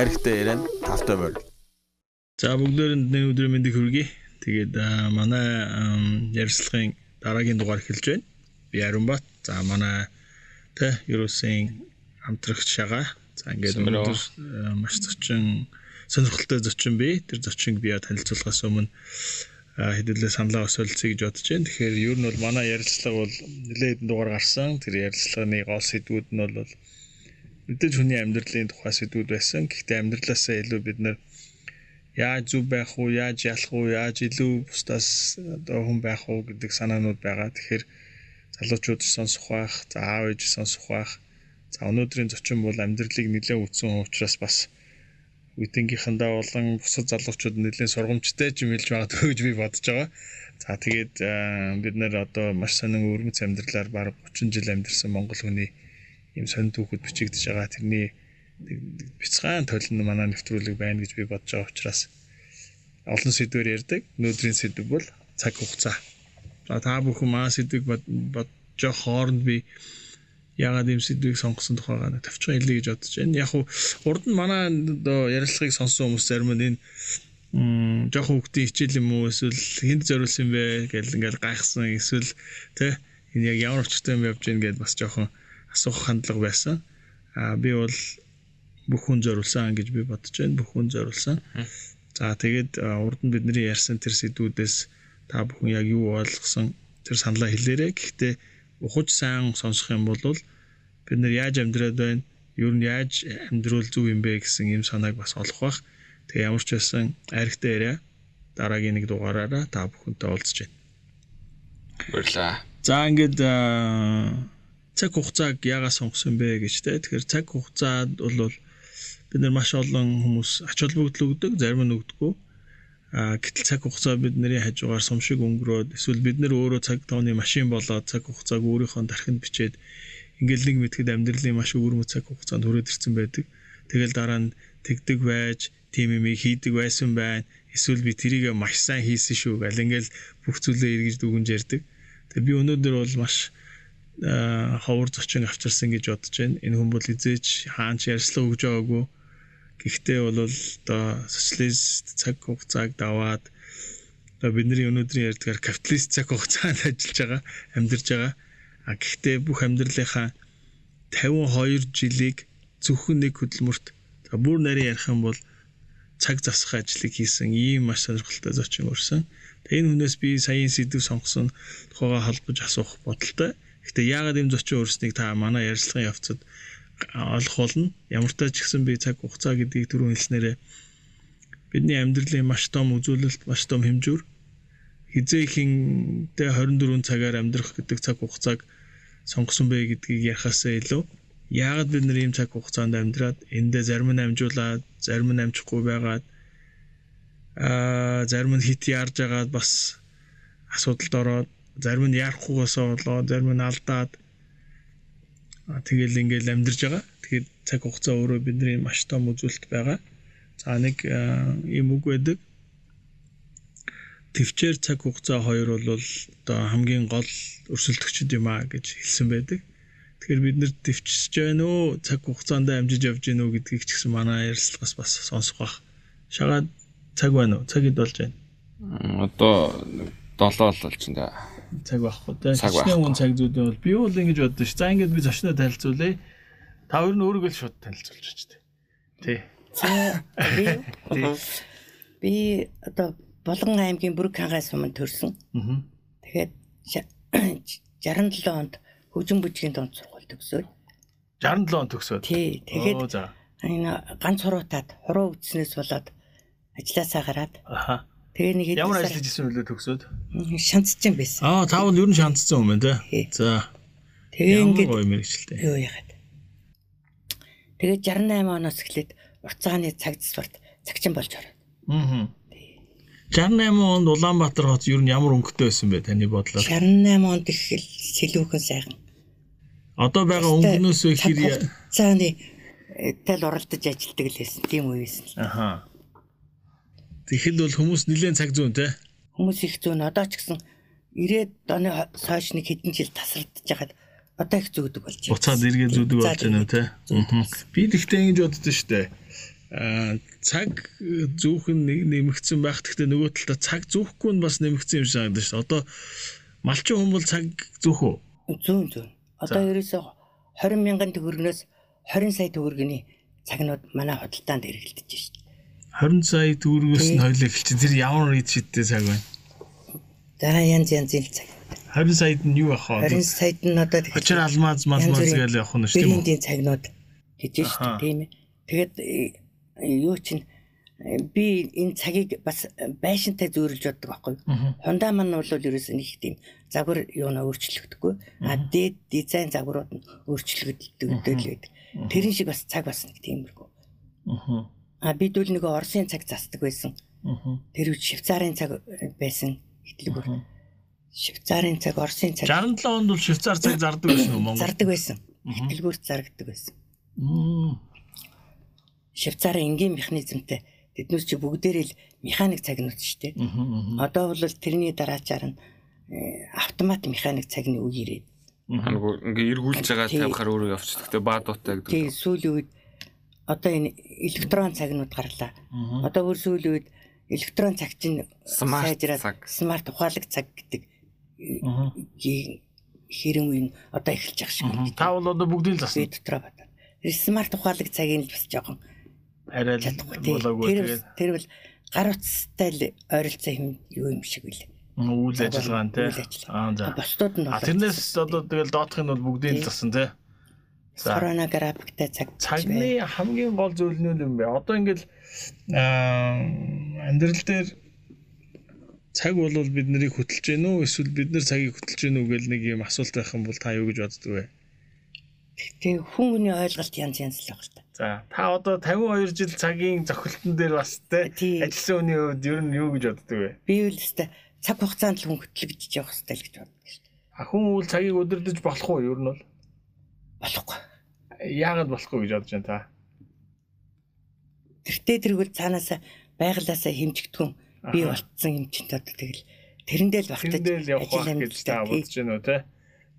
аригтай яриан тавтай морь. За бүгдөөрэнд нэг өдрийн мэндийг хүргэе. Тэгээд манай ярилцлагын дараагийн дугаар эхэлж байна. Би Аримбат. За манай тэ Юрусын хамтрагч шагаа. За ингээд өнөөдөр маш зочин сонирхолтой зочин бий. Тэр зочинг би танилцуулахаас өмнө хэдүүлээ саналаа осолцъё гэж бодож байна. Тэгэхээр ер нь бол манай ярилцлага бол нэлээд дугаар гарсан. Тэр ярилцлагын гол сэдвүүд нь бол мэдээж хүний амьдралын тухай сэдвүүд байсан. Гэхдээ амьдралаасаа илүү бид нар яаж зүв байх уу, яаж ялах уу, яаж илүү бусдаас одоо хүн байх уу гэдэг санаанууд байгаа. Тэгэхээр залуучууд сонсох байх, за аав ээж сонсох байх. За өнөөдрийн зочин бол амьдралыг нэлээд үтсэн учраас бас үеийнхэнтэй болон бусад залуучууд нэлээд сургамжтай юм хэлж магадгүй гэж би бодож байгаа. За тэгээд бид нэр одоо маш сонин өрмөц амьдралаар баг 30 жил амьдарсан монгол хүний ийм сонин түүхүүд бичигдэж байгаа. Тэрний бяцхан толин манай нэвтрүүлэг байна гэж би бодож байгаа учраас олон сэдвээр ярьдаг. Өнөөдрийн сэдв бол цаг хугацаа. За та бүхэн маа сэдвийг бодож хооронд би ягаад ийм сэдвийг сонгосон тухайгаа тавчхан хэлье гэж бодож байна. Яг урд нь манай одоо ярилцлагыг сонссон хүмүүс зарим нь энэ жоохон хүүхдийн хичээл юм уу эсвэл хүнд зориулсан юм бэ гэл ингээл гайхсан эсвэл тэ энэ яг ямар өчтэй юм явж гин гэд бас жоохон асуух хандлага байсан. А би бол бүх хүн зориулсан гэж би бодож байна. Бүх хүн зориулсан. За тэгээд урд нь бидний ярьсан тэр сэдвүүдээс та бүхэн яг юу ойлгосон тэр саналаа хэлээрэй. Гэхдээ ухаж сайн сонсох юм бол бид нар яаж амьдраад байна? Юу нь яаж амьдруул зүг юм бэ гэсэн юм санааг бас олох бах. Тэгээ ямар ч байсан аригтай яриа дараагийн нэг дугаараараа та бүхэнтэй уулзж байна. Баярлаа. За ингээд цаг хугацааг яагаад сонгосон бэ гэж те. Тэгэхээр цаг хугацаад бол бид нар маш олон хүмүүс ач холбогдол өгдөг, зарим нь өгдөггүй. А гэтэл цаг хугацаа бидний хажуугаар сумшиг өнгөрөөд эсвэл бид нар өөрөө цаг тооны машин болоод цаг хугацааг өөрийнхөө дархинд бичээд ингээл нэг мэтгэд амьдралын маш өвөрмөц цаг хугацаанд хүрээд ирсэн байдаг. Тэгэл дараа нь тэгдэг байж, тийм юм хийдэг байсан байна. Эсвэл би тэрийг маш сайн хийсэн шүү гэл ингээл бүх зүйлээ эргэж дүгнж ярьдаг. Тэгээ би өнөөдөр бол маш ховор зочин авчирсан гэж бодож байна. Энэ хүн бол эзээч хаанч ярьслаа өгж байгаагүй Гэхдээ бол одоо социалист цаг хугацааг даваад одоо бидний өнөөдрийн ярьдгаар капиталист цаг хугацаанд ажиллаж байгаа, амьдарч байгаа. А гэхдээ бүх амьдралынхаа 52 жилийг зөвхөн нэг хөдөлмөрт бүр нарийн ярих юм бол цаг засах ажлыг хийсэн ийм маш сонирхолтой зочин өрсөн. Тэгээ энэ хүнээс би саяын сэдв сонгосон тухайга холбож асуух бодолтой. Гэхдээ яагаад ийм зочин өрснийг та манай ярилцлагын явцад олох болно. Ямар ч ч гэсэн би цаг хугацаа гэдгийг түрүү хэлснээрээ бидний амьдралын маш том үзүүлэлт, маш том хэмжүүр хизээхинтэй 24 цагаар амьдрах гэдэг цаг хугацааг сонгосон бэ гэдгийг ярихаасаа илүү яагаад бид нар ийм цаг хугацаанд амьдраад эндээ зарим нь амжуулаад, зарим нь амжихгүй байгаад аа зарим нь хит яарж агаад бас асуудалд ороод зарим нь яарахгүйгээс болоод зарим нь алдаад Тэгэл ингээл амьдарч байгаа. Тэгэхээр цаг хугацаа өөрөө бидний маш том үзүүлэлт байгаа. За нэг юм үг байдаг. Төвчээр цаг хугацаа хоёр бол одоо хамгийн гол өрсөлдөгчд юм а гэж хэлсэн байдаг. Тэгэхээр бид нэр төвчсөж байна уу? Цаг хугацаанд амжиж явж гэнэ үү гэдгийг ч гэсэн манай ярилцлагаас бас сонсох бах. Шагаад цаг байна уу? Цагид болж байна. Одоо 7 л болж байна цаг байхгүй те. Хичнээн хүн цаг зүйдэн бол би бол ингэж боддоо ш. За ингэж би зочноо танилцуулъя. Та хоёр нь өөрийгөө л шууд танилцуулж ч тээ. Тий. Би одоо Болгон аймгийн Бүрэг хангай суманд төрсөн. Аа. Тэгээд 67 онд хөгжин бүжгийн донд сургууль төгсөөд 67 он төгсөөд. Тий. Тэгээд энэ ганц хуруутаад хуруу үтснээс болоод ажилласаа гараад. Аха. Тэгээ нэг хэд Ямар ажиллаж исэн үлээ төгсөөд? Шанцсан байсан. Аа, таавал ер нь шанцсан юм байна те. За. Тэгээ ингээд гоё мэрэгчлээ. Юу яагаад. Тэгээд 68 оноос эхлээд уртцааны цаг засварт цагчин болж ороод. Аа. 68 онд Улаанбаатар хот ер нь ямар өнгөтэй байсан бэ таны бодлоор? 68 онд их сэлүүхэн сайхан. Одоо байгаа өнгөнөөс ихэр цааны тэл уралдаж ажилдаг л байсан. Тийм үе байсан. Аха. Тэгэхэд бол хүмүүс нэлээд цаг зүүн те. Хүмүүс их зүүн одоо ч гэсэн 90-ад оны хойш нэг хэдэн жил тасрагдж хахад одоо их зүүдэг болж байна. Уцаад эргээ зүүдэг болж байна те. Би тэгтээ ингэж боддоо штэ. аа цаг зүүхэн нэг нэмэгдсэн байх. Гэхдээ нөгөө талдаа цаг зүүхгүй нь бас нэмэгдсэн юм шиг санагдаж шүү. Одоо малчин хүн бол цаг зүүх үү? Зүүн зүүн. Одоо ерөөсөө 20 мянган төгрөгнөөс 20 сая төгрөгийн цагнууд манай худалдаанд хэрэглэгдэж шүү. 20 сая төгрөгөөс нь хоёлаа эхэлчих. Тэр ямар ид шидтэй цаг байна? За янз янзын цаг. 20 саяд нь юу ах вэ? 20 саяд нь одоо тэгэхээр Очир алмаз мал мал гэж явах нь шүү дээ. брендийн цагнууд гэж шүү дээ тийм ээ. Тэгээд э, юу чинь э, би энэ цагийг бас байшинтай зөөрлж боддог байхгүй. Хундаа маань бол ерөөс нь их тийм загвар юуна өөрчлөгдөхгүй. А дээд дизайн загварууд нь өөрчлөгддөг л байдаг. Тэрэн шиг бас цаг бас нэг тиймэрхүү. Аа. А бид үл нөгөө Оросын цаг засдаг байсан. Тэр үе Швейцарын цаг байсан хэтлэгүүр. Швейцарын цаг, Оросын цаг 67 онд бол Швейцар цаг зардаг байсан уу Монгол? зардаг байсан. Хэтлэгүүрт зарагддаг байсан. Швейцарын энгийн механизмтай тэднүүд чи бүгдээрээ л механик цагнууд шүү дээ. Одоо бол тэрний дараачаар нь э, автомат механик цагны үе ирээд. Нөгөө ингээ эргүүлж байгаа тавихаар өөрөө явчих. Гэтэ баадуутай гэдэг. Тэгээ сүүлийн үед одоо энэ электрон цагнууд гарлаа. Одоо бүр сүүлийн үед электрон цаг чинь Смарт сайжраад цаг. смарт ухаалаг цаг гэдэг үе нь одоо эхэлж байгаа шиг байна. Та бол одоо бүгдийг л Би засна. дотроо бата. Тэр смарт ухаалаг цагийн л бас жоохон Арай л болоогүй Тэр тэр бол гар утастай л ойролцоо юм юу юм шиг үл. үйл ажиллагаа нь тий. Аа за. Бусдууд нь тэрнээс одоо тэгэл доотхын нь бол бүгдийг л засна тий. Корона графиктай цаг Цагны хамгийн гол зүйл нь юм бэ? Одоо ингээл аа амьдрал дээр цаг бол бид нарыг хөтлж гэнэ үү эсвэл бид нар цагийг хөтлж гэнэ үү гэл нэг юм асуулт байх юм бол та юу гэж боддөг вэ? Тэгээ хүн хүний ойлголт янз янз л байгаа л та. За та одоо 52 жил цагийн зохилтон дээр бас те Тий. ажилласан хүний хувьд ер нь юу гэж боддөг вэ? Би үл өстэй цаг хугацаанд л хүн хөтлөгдөж явах хэрэгтэй л гэж боддог шүү дээ. А хүн үл цагийг өдөрдөж болох уу ер нь бол? Болохгүй. Яагаад болохгүй гэж бодож байна та? Тэртээ тэргүүл цаанаасаа байгалаасаа хэмжигдэхүүн би болцсон юм чинь одоо тэгэл тэрэндээ л багтаж Тэндээ л явах байх гэж та бодож байна уу те?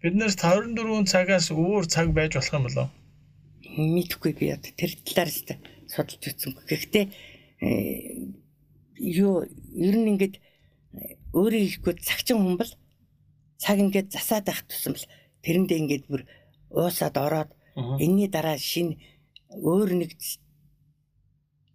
Биднээс 24 цагаас өөр цаг байж болох юм болоо? мэдхгүй би одоо тэр талаар өстэй судалж үзсэнгүй. Гэхдээ э, юу ер нь ингээд э, өөрөө ихгүй цагчин хүн бол цаг ингээд засаад байх тусам л тэрэндээ ингээд бүр уусаад ороод энэний дараа шин өөр нэг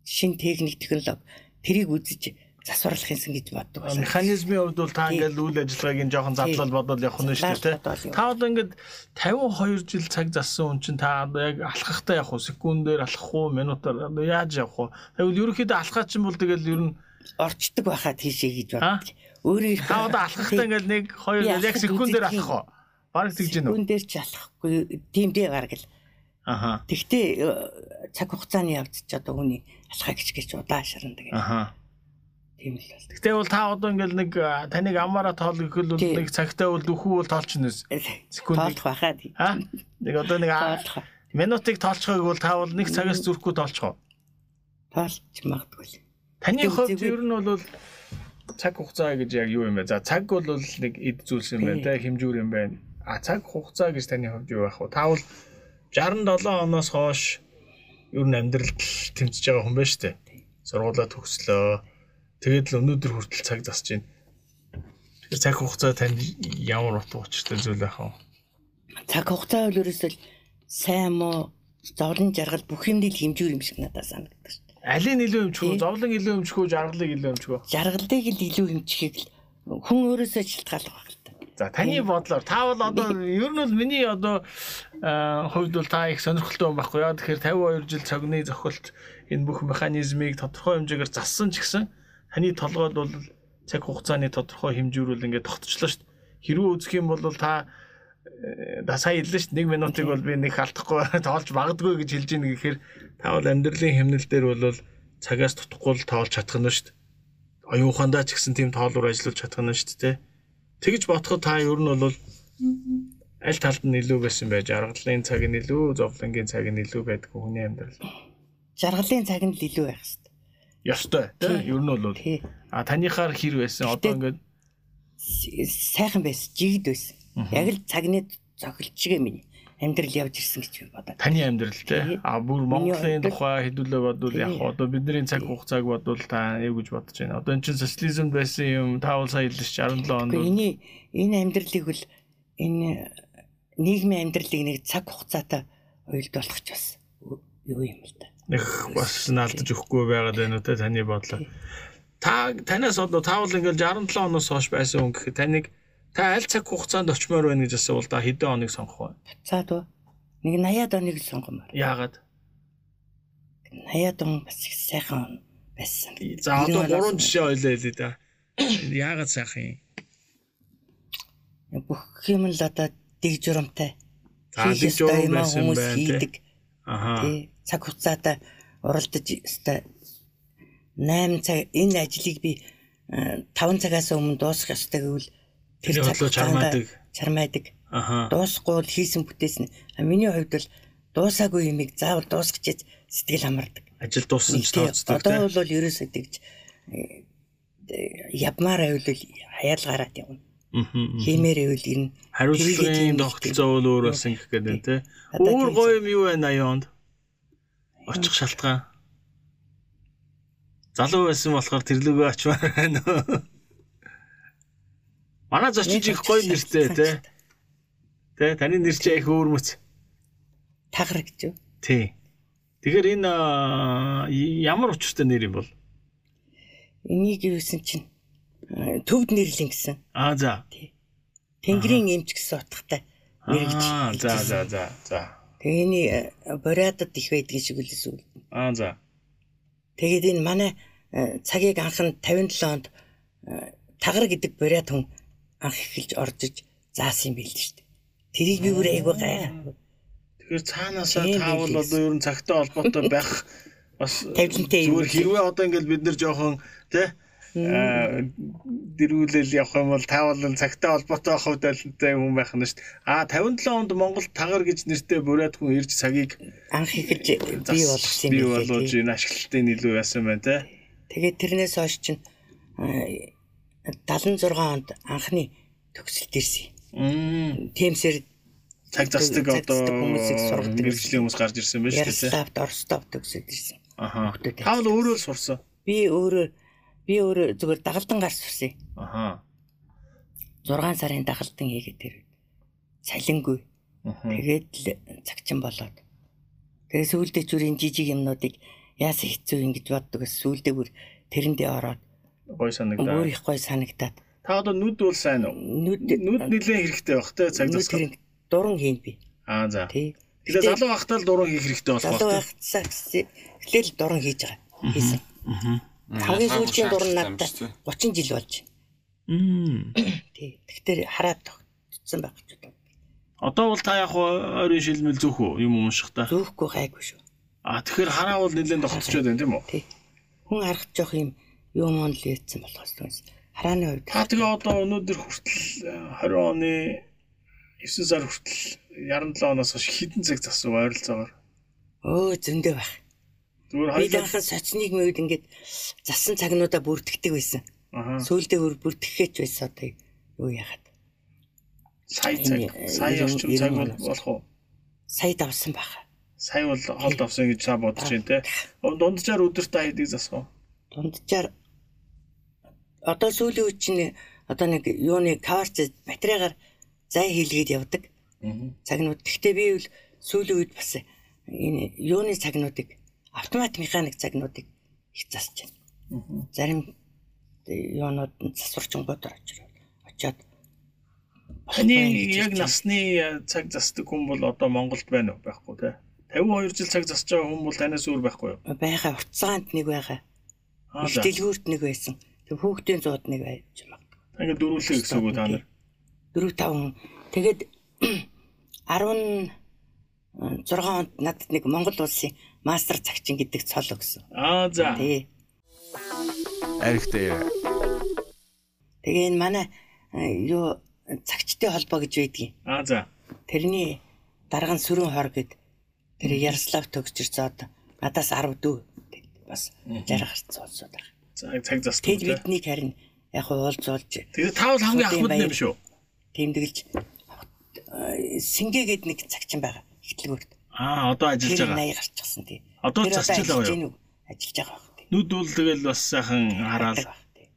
шин техник технологи тэрийг үзэж засварлах юмсан гэж боддог байсан. Механизмын хувьд бол та ингээл үйл ажиллагааг нь жоохон задлал бодоод явах нь шүү дээ. Та одоо ингээд 52 жил цаг зассан хүн чинь та яг алхахтаа явах уу? Секундээр алхах уу? Минутаар яаж явах уу? Тэгвэл ерөнхийдөө алхах чинь бол тэгэл ер нь орчдөг байхад тийшээ гэж боддог. Өөрөө та одоо алхахтаа ингээл 1 2 Би яг секундээр алхах уу? Бараг тэгж гэнэ үү? Секундээр ч алахгүй тийм дээ гараг л. Аха. Тэгтээ э, цаг хугацааны явц ч одоо хүний алхах гэж гэж удаа шарна тэгээ. Аха. Тийм л бол. Гэтэ бол та одоо ингээл нэг а, таныг амаараа тоол гэхэл бол нэг цагтаа бол дөхүү бол тоолчихнос. Секундыг. Тоолох байхаа. А? Нэг одоо нэг минутыг тоолцохыг бол та бол нэг цагаас зүрхгүй тоолчих уу? Тоолч магадгүй. Таны хувьд ер нь бол цаг хугацаа гэж яг юу юм бэ? За цаг бол нэг эд зүйлс юм байна те хэмжүүр юм байна. А цаг хугацаа гэж таны хувьд юу байх вэ? Та бол 67 оноос хойш ер нь амьдралд тэмцэж байгаа хүн байна шүү дээ. Сургуулаа төгслөө. Тэгээд л өнөөдөр хүртэл цаг засж байна. Тэгэхээр цаг хугацаа танд ямар утга учиртай зүйл байх вэ? Цаг хугацаа бол ерөөсөө сайн муу зовлон жаргал бүх юмний л хэмжүүр юм шиг надад санагддаг шүү дээ. Алийг илүү өмчгөө, Тий. зовлон илүү өмчгөө, жаргалыг илүү өмчгөө. Жаргалыг л илүү хэмжихийг хүн өөрөөсөө л та. За таны бодлоор та бол одоо ер нь бол миний одоо хувьд бол та их сонирхолтой юм байхгүй яа. Тэгэхээр 52 жил цогны зохилт энэ бүх механизмыг тодорхой хэмжээгээр зассан ч гэсэн таны толгойд бол цаг хугацааны тодорхой хэмжүүрүүл ингээд тогтчлоо шүү дээ. Хэрвээ үзэх юм бол та э, да сая хэллээ шүү дээ. 1 минутыг бол би нэг алдахгүй тоолж магадгүй гэж хэлж ийн гэхээр та бол амьдралын хэмнэл дээр бол цагаас тутахгүй л тоолж чадах нь шүү дээ. Оюун ухаандаа ч гэсэн тийм тоолуур ажиллаж чадах нь шүү дээ. Тэгж бодоход та ер нь бол аль талд нь илүү байсан байж аргалын цаг нь илүү, зовлонгийн цаг нь илүү байдаг хүний амьдрал. Жаргалын цаг нь илүү байх хэрэгтэй. Ёстой. Тийм ер нь бол а таныхаар хэр байсан? Одоо ингээд сайхан байсан, жигд байсан. Яг л цагны зохилчгээ минь амьдрал явж ирсэн гэж би бодоод. Таны амьдрал те. А бүр Монголын тухай хэдүүлээ бодвол яг одоо бидний цаг хугацааг бодвол та юу гэж бодож байна? Одоо эн чинь социализм байсан юм таавал сая чи 17 онд бол энэ энэ амьдралыг бол энэ нийгмийн амьдралыг нэг цаг хугацаатай уйлдуулах ч бас юу юм л да. их бас наалдаж өгөхгүй байгаад байна уу те таны бодлоо. Та танаас одоо таавал ингээл 67 оноос хойш байсан хүн гэхэд таныг та аль цаг хугацаанд очимоор байна гэж асуувал та хэдэн оныг сонгох вэ? Буцаад? Нэг 80-аад оныг сонгомоор. Яагаад? 80-аад он бас их сайхан байсан. За одоо 90 гурван жишээ ойлоо хэлээ да. Яагаад сайхан юм? бүх юм л одоо дэг журамтай. За, дэг журам байсан хийдэг. Аха. Цаг хугацаатай уралдаж өстой 8 цаг энэ ажлыг би 5 цагаас өмнө дуусгах ёстой гэвэл Тэрний бодлоо чармаадаг. чармаадаг. Аха. Дуусахгүй бол хийсэн бүтээсэн. А миний хувьд бол дуусаагүй юмыг заавал дуусгачиж сэтгэл хамардаг. Ажил дууссан ч тооцдог Одоо бол ерөөсөө тэгж э, явмаар байвал хаяал гараад явна. Хиймээр байвал ирнэ. Хариуцлагын тогтолцоо бол өөр болсон гэх гээд байна те. Өөр гоё юм юу байна 80 онд? Очих шалтгаан. Залуу байсан болохоор тэрлэгөө очмаар байна. Манай зочид их гоё нэртэй те. Тэ таны нэр чи их өөрмөц. тагар гэж юу? Тий. Тэгэхээр энэ ямар учиртай нэр юм бол? Энийг юусэн чинь төвд нэрлэн гэсэн. Аа за. Тэнгэрийн эмч гэсэн утгатай нэр гэж. Аа за за за за. Тэгээ энэ бориадад их байдгийн шиг үл эсвэл. Аа за. Тэгээд энэ манай цагийг анхан 57 онд тагар гэдэг бориад хүн анх эхэлж оржиж заасан юм байл шүү дээ. Тэрийг би бүр айгуу гайхав. Тэгэхээр цаанаасаа таавал одоо ер нь цагтай холбоотой байх бас зүгээр хэрвээ одоо ингээд бид нар жоохон тий дэрүүлэл явах юм бол таавал цагтай холбоотой байх талантай хүн байх нь шүү дээ. Аа 57 онд Монгол тагар гэж нэртэй бурайд хүн ирж цагийг Анх эхэлж бий болгосон бий юм болгож байлээ. энэ ашиглалтын илүү яасан байна тий. Тэгээд тэрнээс хойш чинь 76 онд анхны төгсөлт ирсэн. Тэмсэр цаг застдаг Цаг одоо хүмүүсийг сургадаг. мэрэгжлийн хүмүүс гарч ирсэн дээ. тий. Ярославт Орстов төгсөлт ирсэн. Аха. Хүүхдүүд Таавал өөрөө л сурсан. Би өөрөө би өөрөө зүгээр дагалдан гарч сурсан. Аха. 6 сарын дагалдан хийгээд тэр. Салингүй. Тэгээд л цагчин болоод. Тэгээд сүүлдээ ч үрийн жижиг юмнуудыг яасан хэцүү юм гэж боддог. Сүүлдээ бүр тэрэндээ ороод Гой санагдаа. бүр их гой санагдаад. Та одоо нүд бол сайн уу? Нүд Нүд нэлээд хэрэгтэй байх те цаг засах. дуран хийн би. Аа за. Тий. Тэгээ залуу байхдаа л дуран хийх хэрэгтэй болох Залуу байх. байхдаа эхлээл дуран хийж байгаа. Хийсэн. Хамгийн сүүлийн дуран надад 30 жил болж. Мм. Тий. Тэгэхээр хараад тогтсон байх ч удаа. Одоо бол та яг ойрын шилмэл зөөх үү юм уншихтаа. Зөөхгүй гайгүй шүү. Аа тэгэхээр хараавал нэлээд тогтцоод байна тийм үү? Тий. Хүн харах жоох юм юу мөн л ийдсэн болохоос түүнээс. Харааны хувьд Та тэгээ одоо өнөөдөр хүртэл э, 20 оны 9 сар хүртэл 67 оноос хойш хэдэн цаг засав ойролцоогоор. өө зөндөө байх. Зүгээр хоёул анхан соцныг мöyд ингээд засан цагнуудаа бүртгэдэг байсан. аха Сүүлдээ бүр бүртгэхэж байсан одоо юу яагаад. сая цаг сая орчим цаг болох уу? Сая давсан баха. Сая бол холд авсан гэж та бодож байна те. Дунджаар өдөрт та хэдийг засах уу? Дунджаар одоо сүүлийн үе чинь одоо нэг юуны каварч батарейгаар зай хийлгээд явдаг цагнууд. Гэхдээ би бол сүүлийн үед бас энэ юуны цагнуудыг автомат механик цагнуудыг их засч байна. Зарим юунууд нь засварчингууд очроо очоод Таны яг насны цаг засдаг хүн бол одоо Монголд байна уу? Байхгүй те. 52 жил цаг засаж байгаа хүн бол танаас өөр байхгүй юу? байгаа уртцаанд нэг байгаа. Дэлгүүрт нэг байсан. Тэг хүүхдийн зууд нэг байж магадгүй. Та ингэ дөрвөлээ гэсэн үг та нар? 4 5 хүн. Тэгээд 16 онд надад нэг Монгол улсын мастер цагчин гэдэг цол өгсөн. Аа за. Тий. Аригтай. Тэгээ энэ манай юу цагчтай холбоо гэж байдгийг. Аа за. Тэрний дарга нь сүрэн хор гэд тэр Ярослав төгсчирч одоо надаас 10 дүү бас жаргах цолсууд байгаа. Цаг засдаг. Тэд те. биднийг харин яг уулзуулж Тэгээ та бол хамгийн ахмад юм шүү. тэмдэглэж э, сингээгээд нэг цагчин байгаа ихтлгүүрт. Аа одоо ажиллаж байгаа. 80 гарчихсан тий. Одоо Тэр засч л байгаа юу? Ажиллаж байгаа тий. Нүд бол тэгэл бас сайхан хараал. Тий.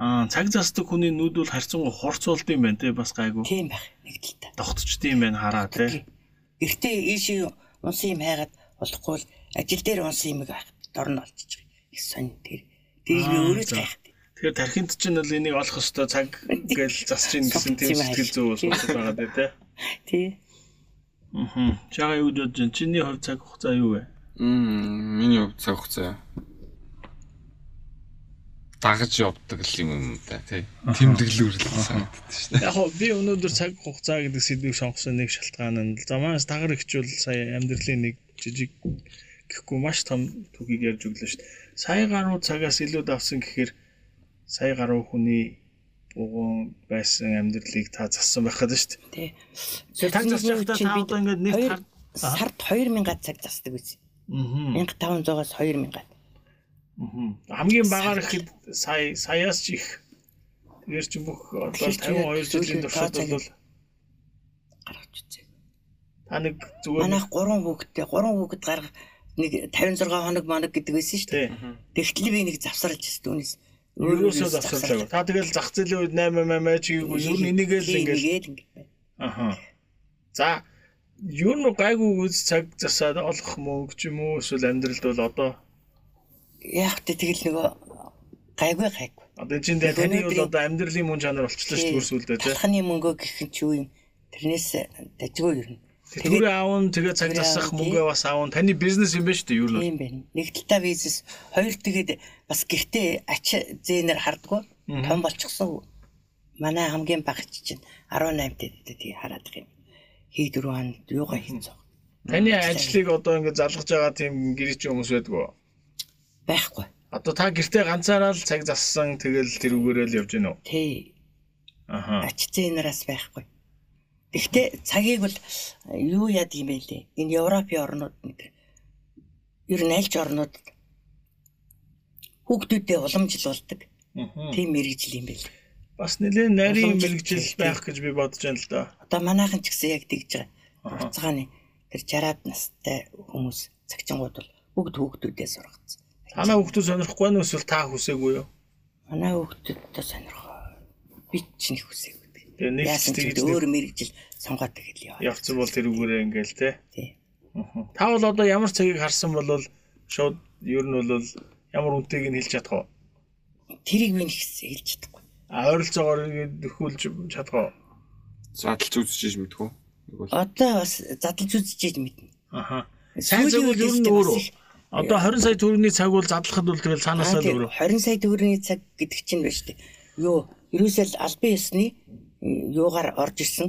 Аа цаг застдаг хүний нүд бол харьцангуй хурцуулд юм байна те бас гайгүй. Тийм байх нэг талтай. Тогтчд юм байна хараа те. Эртээ ийшээ унсан юм хайгаад болохгүй л ажил дээр унсан юм байх дор нь олчиж байгаа. Их сонь тэр. Тэрийг би өөрөө за. гайх. Тэгэхээр тархинд чинь бол энийг олох ёстой цаг гэж засч ийн гэсэн тийм сэтгэл зүй бол байгаа дээ те. Тий. Аа. Чага юу гэж байна? Чиний хувь цаг хугацаа юу вэ? Мм миний хувьд цаг хугацаа дагаж явдаг юм юм да тий. Тэмдэглүүр л санагддаг шүү дээ. Яг хоо би өнөөдөр цаг хугацаа гэдэг сэдвийг сонгосон нэг шалтгаан нь за манаас дагар ихчүүл сая амьдралын нэг жижиг гэхгүй маш том түүхийг ярьж өглөө шүү дээ. Сая гаруй цагаас илүү давсан гэхээр сая гаруй хүний бугуун байсан амьдралыг та зассан байх гэдэг шүү дээ. Тий. Таг засч явахдаа та одоо ингээд нэг Аа. сард 2000 цаг засдаг байсан. Аа. 1500-аас 2000. Мгм. Хамгийн багаар ихэд сая саяас ч их тэгэр чи бүх одоо Тэгэхээр чи 52 жилийн туршид бол гаргаж үзье. та нэг зүгээр Манайх 3 хүүхэдтэй 3 хүүхэд гарах нэг 56 хоног моног гэдэг байсан шүү дээ. Тэгтэл би нэг завсарлаж байсан түүнээс. Ерөөсөө завсарлаа. Та тэгэл зах зээлийн үед 8 8 чигээгүй ер нь энийгээ л ингээл ингээд аха. За ер нь гайгүй үз цаг засаад олох мөнгө ч юм уу эсвэл амьдралд бол одоо Яг тэ тэгэл нөгөө гайгүй гайгүй. одоо чинь дээр таны бол одоо амьдралын мөн чанар болчихлоо шүү дээ бүрсүүлдэ тий. Талхны мөнгөө гэх нь ч юу юм. Тэрнээс дажгүй ер нь. Тэрээ аавн тэгээ цаг засах мөнгөө бас аавн таны бизнес юм ба шүү дээ нь. бол. Тийм байна. Нэг талдаа бизнес, хоёр тэгээд бас гэртээ ач зээнээр хардггүй. Том болчихсон. Манай хамгийн багч чинь 18 дэд тий хараад их юм. Хий дөрөв хоног юугаа хийцээ. Таны ажлыг одоо ингэ залгаж байгаа тийм гэрч хүмүүс байдгүй. Байхгүй. Одоо та гэртээ ганцаараа л цаг зассан тэгэл тэрүүгээрээ л явж гинөө. Тий. Аха. Ач зээнээс байхгүй. Гэхдээ цагийг бол юу яд юм бэ лээ. Энэ Европын орнууд нэг ер нь альч орнууд хүүхдүүдэд уламжлуулдаг. Тийм мэрэгжил юм байл. Бас нэлээд нарийн мэрэгжил байх гэж би бодож байна л да. Одоо манайхан ч гэсэн яг тэгж байгаа. Аха. Хуцгааны тэр 60-аад настай хүмүүс цагчингууд бол бүгд хүүхдүүдээ сургацсан. Танаа хүүхдүүд сонирхгүй нь эсвэл та хүсээгүй юу? Манай хүүхдүүдтэй сонирхоо. Би ч нэг хүсээгүй. Тэгээ нэг ч тэгж өөр мэрэгжил сонгоод тэгэл яваа. явцсан бол тэрүүгээрээ ингээл те. Тий. Та бол одоо ямар цагийг харсан бол шууд ер нь бол ямар үнэтэйг нь хэлж чадах уу? Тэрийг би нэг хэлж чадахгүй. А ойролцоогоор ингээд нөхүүлж чадах уу? Задлж үзчихэж мэдгүй. Нэг бол Одоо бас задлж үзчихэж мэднэ. Аха. Сайн Сүүлийн бол ер нь их- Одоо 20 сая төгрөгийн цаг бол задлахад бол тэгэл цаанаасаа л тийм, 20 сая төгрөгийн цаг гэдэг чинь байна шүү дээ. Юу, ерөөсөө л албан ёсны юугаар орж ирсэн.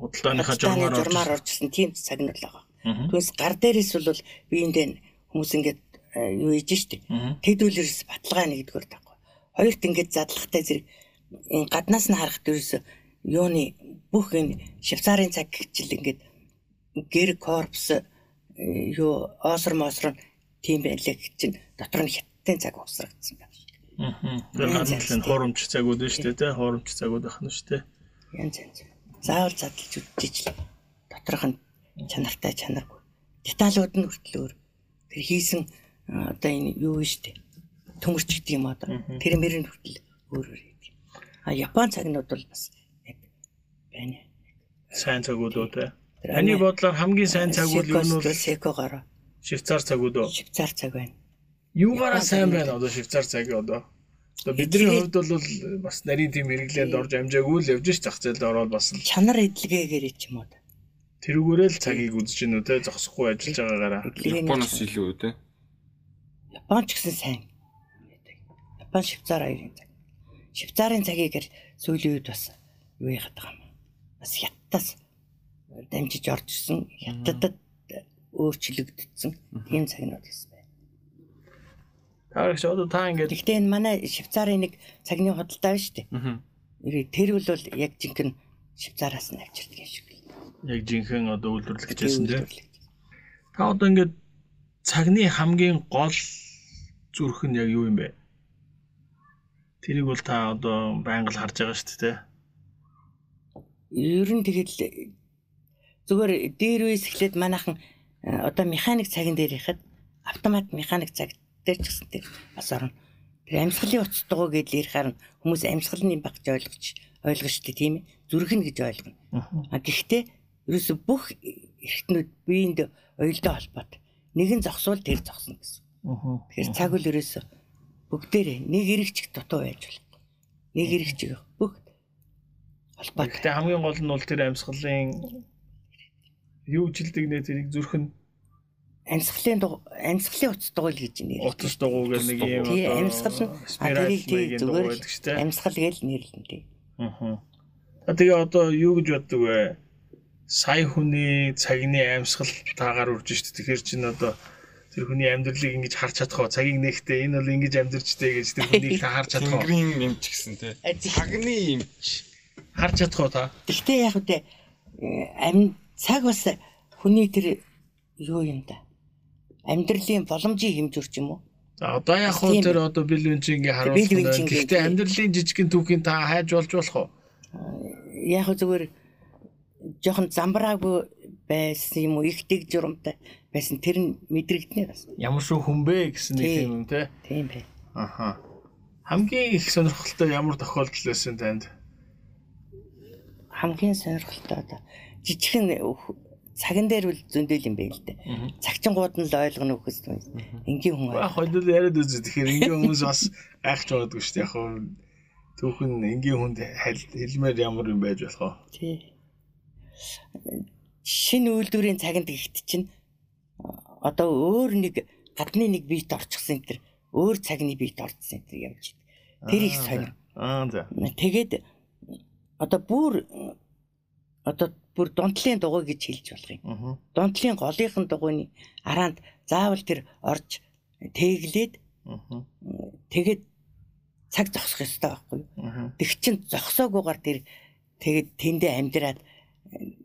Худалдааныхаа Худалдааны журмаар орж. ирсэн тийм цаг нь бол байгаа. Түүнээс гар дээрээс бол биендээ хүмүүс ингээд э, юу хийж штэ. Тэдүүлэрс баталгаа нэгдүгээр тахгүй. Хоёрт ингээд задлахтай зэрэг энэ гаднаас нь харахад ерөөсөө юуны бүх энэ швейцарын цаг гэхчил ингээд гэр корпус э, юу осор мосор нь тийм байлаа гэх чинь дотор нь хятадын цаг усрагдсан байна шүү дээ. Гадна талын хуурамч цагууд нь шүү дээ, тий? Хуурамч цагууд ах нь шүү дээ. Янз янз. Заавал задлж үдчихэж л доторх нь чанартай чанаргүй. Деталууд нь хүртэл өөр. Тэр хийсэн одоо энэ юу вэ штэ. Төмөрч гэдэг юм одоо. Тэр мөрөнд хүртэл өөр өөр гэдэг. А Япон цагнууд бол бас яг байна. Сайн цагууд уу тий? Таны бодлоор хамгийн сайн цагууд ер нь бол секогоор швейцар цагууд уу? швейцар цаг байна. Юугаараа сайн байна одоо швейцар цаг одоо. Одоо бидний хувьд бол бас нарийн тийм хэрэглээнд орж амжаагүй л явж ш зах зээлд ороод бас л Чанар эдлэгээгээр ч юм уу. тэрүүгээрээ л цагийг үзэж гинэ үү те зогсохгүй ажиллаж байгаагаараа. Японоос илүү үү те. Япон ч гэсэн сайн. Япон швейцар хоёрын цаг. Швейцарын цагийг сүүлийн үед бас юу яхад байгаа юм. Бас хятадас дамжиж орж ирсэн. Хятадд өөрчлөгдсөн. Тийм цагнууд гэсэн. Таарч одоо та ингээд Гэхдээ энэ манай швейцарын нэг цагны худалдаа байна шүү дээ. Аа. Тэр бол яг жинхэнэ швейцараас нь авчирдаг юм шиг яг жинхэнэ одоо үйлдвэрлэгчсэн те. Та одоо ингээд цагны хамгийн гол зүрх нь яг юу юм бэ? Тэрийг бол та одоо байнга л харж байгаа шүү дээ ер нь тэгэл зүгээр дээр үес эхлээд манайхан э, одоо механик цагийн дээр ихэд автомат механик цаг дээр ч гэсэн тэр бас орно. Тэр амьсгалын дугуй гэдэл ярихаар хүмүүс амьсгалын багч ойлгож ойлгож штэ тийм ээ. Зүрхэн гэж ойлгоно. А гэхдээ ерөөсө бүх эргэтнүүд биеинд уялдаа холбоот. Нэгэн зогсвол тэр зогсно гэсэн. Тэгэхээр цаг үл ерөөсө бүгдээрээ нэг эрэгч дутуу байж болох. Нэг эрэгч бүх холбоот. Гэхдээ хамгийн гол нь бол тэр амьсгалын юу жилдэг нэ тэрийг зүрх нь амьсгалын амьсгалын утас дугуйл гэж нэр. утас дугуй гэх нэг юм Тий амьсгал нь а тэрийг тий зүгээр амьсгал гэж нэрлэн тий. Аа. Тэгээ одоо юу гэж боддог вэ? Сая хүний цагны амьсгал таагаар үрж штт. Тэгэхээр чин одоо тэр хүний амьдралыг ингэж харж чадах уу? Цагийг нэгтээ энэ бол ингэж амьдрчтэй гэж тэр хүнийг та харж чадах уу? Тэнгэрийн юмч гэсэн те. А, тий. Цагны юмч. Харж чадах уу та? Гэхдээ яг үдэ ам цаг бас хүний тэр юу юм да. Амьдралын боломжийг хэмжүүр ч юм уу? За одоо яг Тийм. тэр одоо бил үнчингийн Бил харуулсан Гэхдээ амьдралын жижигхэн түүхийн та хайж болж болох уу? Яг хөө зүгээр жоохон замбраагүй байсан юм уу? Их дэг журамтай байсан. Тэр нь мэдрэгдэнэ бас. Ямар шүү хүн бэ гэсэн нэг Тийм. юм те. Тийм бай. Аха. Хамгийн их сонирхолтой ямар тохиолдол байсан танд? Хамгийн сонирхолтой одоо жижигхэн өх- цаган дээр үл зөндөл юм байл дээ. Цагчингууд нь л ойлгоно үхэс түн. Энгийн хүн Баа хойлол яриад үзээ. Тэгэхээр ингийн хүмүүс бас айхч боддог шүү дээ. Яг хөө түүхэн ингийн хүнд хэл- хэлмээр ямар юм байж болох вэ? Тий. Шинэ үйлдвэрийн цаганд гихт чинь одоо өөр нэг гадны нэг биет орчихсан энэ төр өөр цагны биет энэ төр явж байна. Тэр их сонир. Аа за. Тэгээд одоо бүр одоо бүр дунтлын дугуй гэж хэлж болох юм. Дунтлын голынхын дугуйны араанд заавал тэр орж тэглээд Аа. тэгээд цаг зогсох ёстой байхгүй. Тэг чин зогсоогүйгээр тэр тэгээд тэндээ амьдраад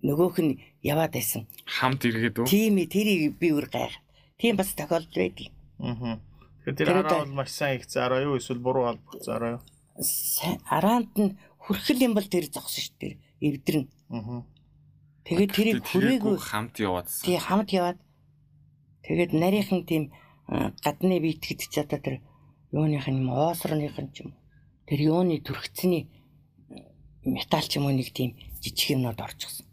нөгөөх нь яваад байсан. Хамт иргээд үү? Тийм ээ тэрийг би үр гайх. Тийм бас тохиолдол байдаг. Аа. Тэгэхээр тэр араа бол маш сайн их зараа юу эсвэл буруу албах зараа юу? Араанд нь хүрхэл юм бол тэр зогсон шүү дээ. Эвдэрнэ. Аа. Тэгээд тэрийг хүрээгүй хамт яваадсан. тий хамт яваад тэгээд нарийнхан тийм гадны битгэд ч одоо тэр юуных нь юм оосрных нь ч юм тэр юуны төрхцний металл ч юм уу нэг тийм жижиг юмнууд орчихсон.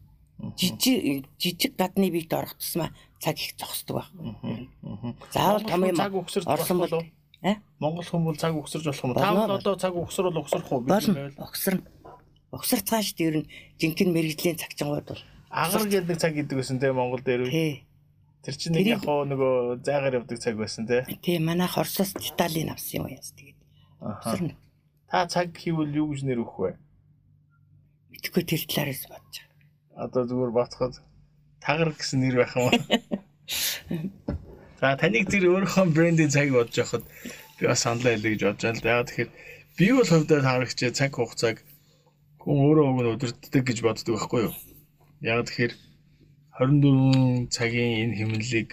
Жижиг жижиг гадны биет орох тусмаа цаг их зогсдог байх. Аа. Заавал том юм орсон болох бол уу? э Монгол бол цаг өгсөрж болох юм. Та Болно. бол одоо цаг өгсөрөл өгсөрөх? Бид болно байвал. огсорно. Огсорцгаа шүү дээ ер нь жинхэнэ мэрэгжлийн цагчангууд бол. Агаар гэдэг цаг гэдэг байсан те Монгол дээр. үү? Тий. Тэр чинь нэг яг хоо нөгөө зайгаар явдаг цаг байсан те. Тий манайх Оросоос Италийн авсан юм яас тэгээд. Аха. Та цаг хийвэл юу гэж нэр өгөх вэ? Мэдхгүй тэр талаараас бодож байгаа. Одоо зүгээр боцоход тагар гэсэн нэр байх юм уу? За таныг тэр өөрийнхөө брендийн цаг бодож яхад би бас саналаа хэлье гэж бодож байна л да. Яг тэгэхээр би бол хувьдаа таарагч цаг хугацааг хүн өөрөө уг нь удирддаг гэж боддог байхгүй юу? Яг тэгэхээр 24 цагийн энэ хэмнэлийг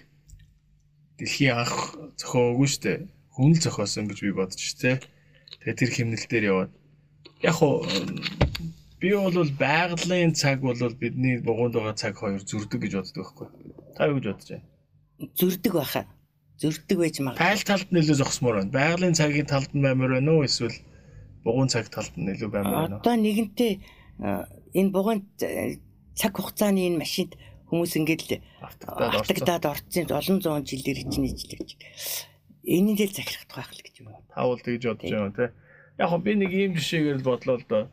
дэлхийн анх зохиогоогүй шүү дээ. Хүн л зохиосон гэж би бодож штэ. Тэгээ тэр хэмнэл дээр яваад яг хуу би бол байгалийн цаг бол бидний бугуунд байгаа цаг хоёр зүрдэг гэж боддог байхгүй. Та юу гэж бодож байна? Зүрдэг байхаа. Зүрдэг байж магадгүй. Тайл талд илүү зогсмоор байна. Байгалийн цагийн талд нь баймаар байна уу эсвэл бугуун цаг талд нь илүү баймаар байна уу? Одоо нэгэнтээ энэ бугуун цаг хугацааны энэ машинд хүмүүс ингээд л Автагдаад орцсон олон зуун жилээр чинь жилэж. Энийн дээр захирах байх л гэж юм. Та бол тэгж бодож байна те. Яг би нэг ийм жишээгээр л бодлоо л доо.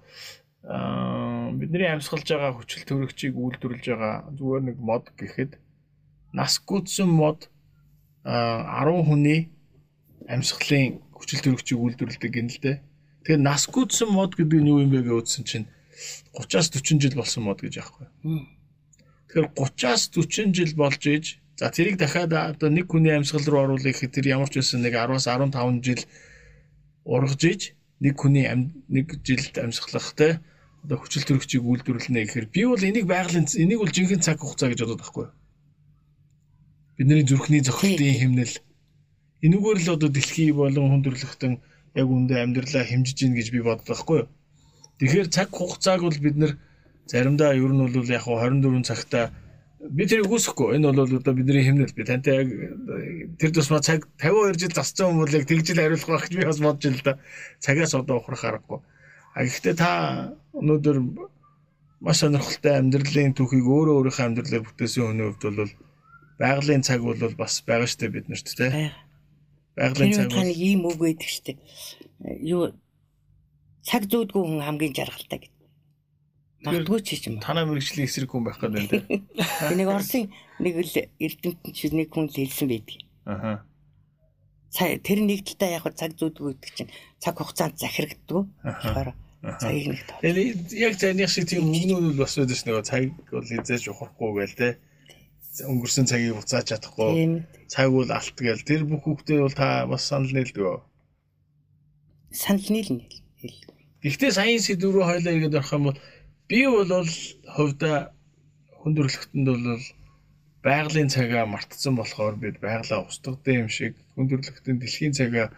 Аа бидний амьсгалж байгаа хүчил төрөгчийг үйлдвэрлэж байгаа зүгээр нэг мод гэхэд нас гүйтсэн мод аа 10 хүний амьсгалын хүчил төрөгчийг үйлдвэрлэдэг гин л дээ. Тэгээ нас гүйтсэн мод гэдэг нь юу юм бэ гэж үзсэн чинь 30-аас 40 жил болсон мод гэж яахгүй. Мм. Тэгэхээр 30-аас 40 жил болж иж за тэрийг дахиад одоо нэг хүний амьсгал руу оруулах гэхэд тэр ямар ч байсан нэг 10-аас 15 жил ургаж иж нэг хүний нэг жилд амьсгалахтай одоо хүчил төрөгчийг үйлдвэрлэнэ гэхээр би бол энийг байгалийн энийг бол жинхэнэ цаг хугацаа гэж бодод байхгүй. Бидний зүрхний зохилтын хэмнэл энүүгээр л одоо дэлхий болон хүн төрлөختөн яг үндэ амьдралаа хэмжиж гин гэж би боддог байхгүй юу. Тэгэхээр цаг хугацааг бол бид нэр заримдаа ер нь бол яг хуу 24 цагта би тэрийг үүсэхгүй. Энэ бол одоо бидний хэмнэл би тантай яг тэр тусмаа цаг 52 жил зассан бол яг тэгж л хариулах байх гэж би бас бодож л да. Цагаас одоо ухрах аргагүй. А гэхдээ та өнөөдөр маш сонирхолтой амьдралын түүхийг өөрөө өөрийнхөө амьдралаар бүтээсэн хүний хувьд бол байгалийн цаг бол бас байгаа штэ бид нарт тий. Байгалийн цаг Тэр тань ийм үг байдаг штэ. Юу цаг зүүдгүй хүн хамгийн жаргалтай гэдэг. Магадгүй ч юм. танаа мэрэгчлийн эсрэг хүн байх гэдэг тий. Би нэг Оросын нэг л эрдэмтэн чи нэг хүн л хэлсэн байдаг. Аха. Ца- Тэр нэг талдаа яг цаг зүүдгүй гэдэг чинь цаг хугацаанд захирагддаг. Тэгэхээр цагийг нэг тоо. Яг заних шиг тийм үгнүүд бол бас ш нэг цаг бол хизээж ухрахгүй гээл тий. Өнгөрсөн цагийг буцааж чадахгүй. Цаг бол алт гээл. Тэр бүх хүүхдээ бол та бас санал нийлдэг. Санал нийлнэ. хэл. Гэхдээ саяын сэдв рүү хойлоо игээд орох юм бол би бол хувьда хүндрэлтэнд бол байгалийн цагаа мартсан болохоор бид байгалаа устгадсан юм шиг хүндрэлтэнд дэлхийн цагаа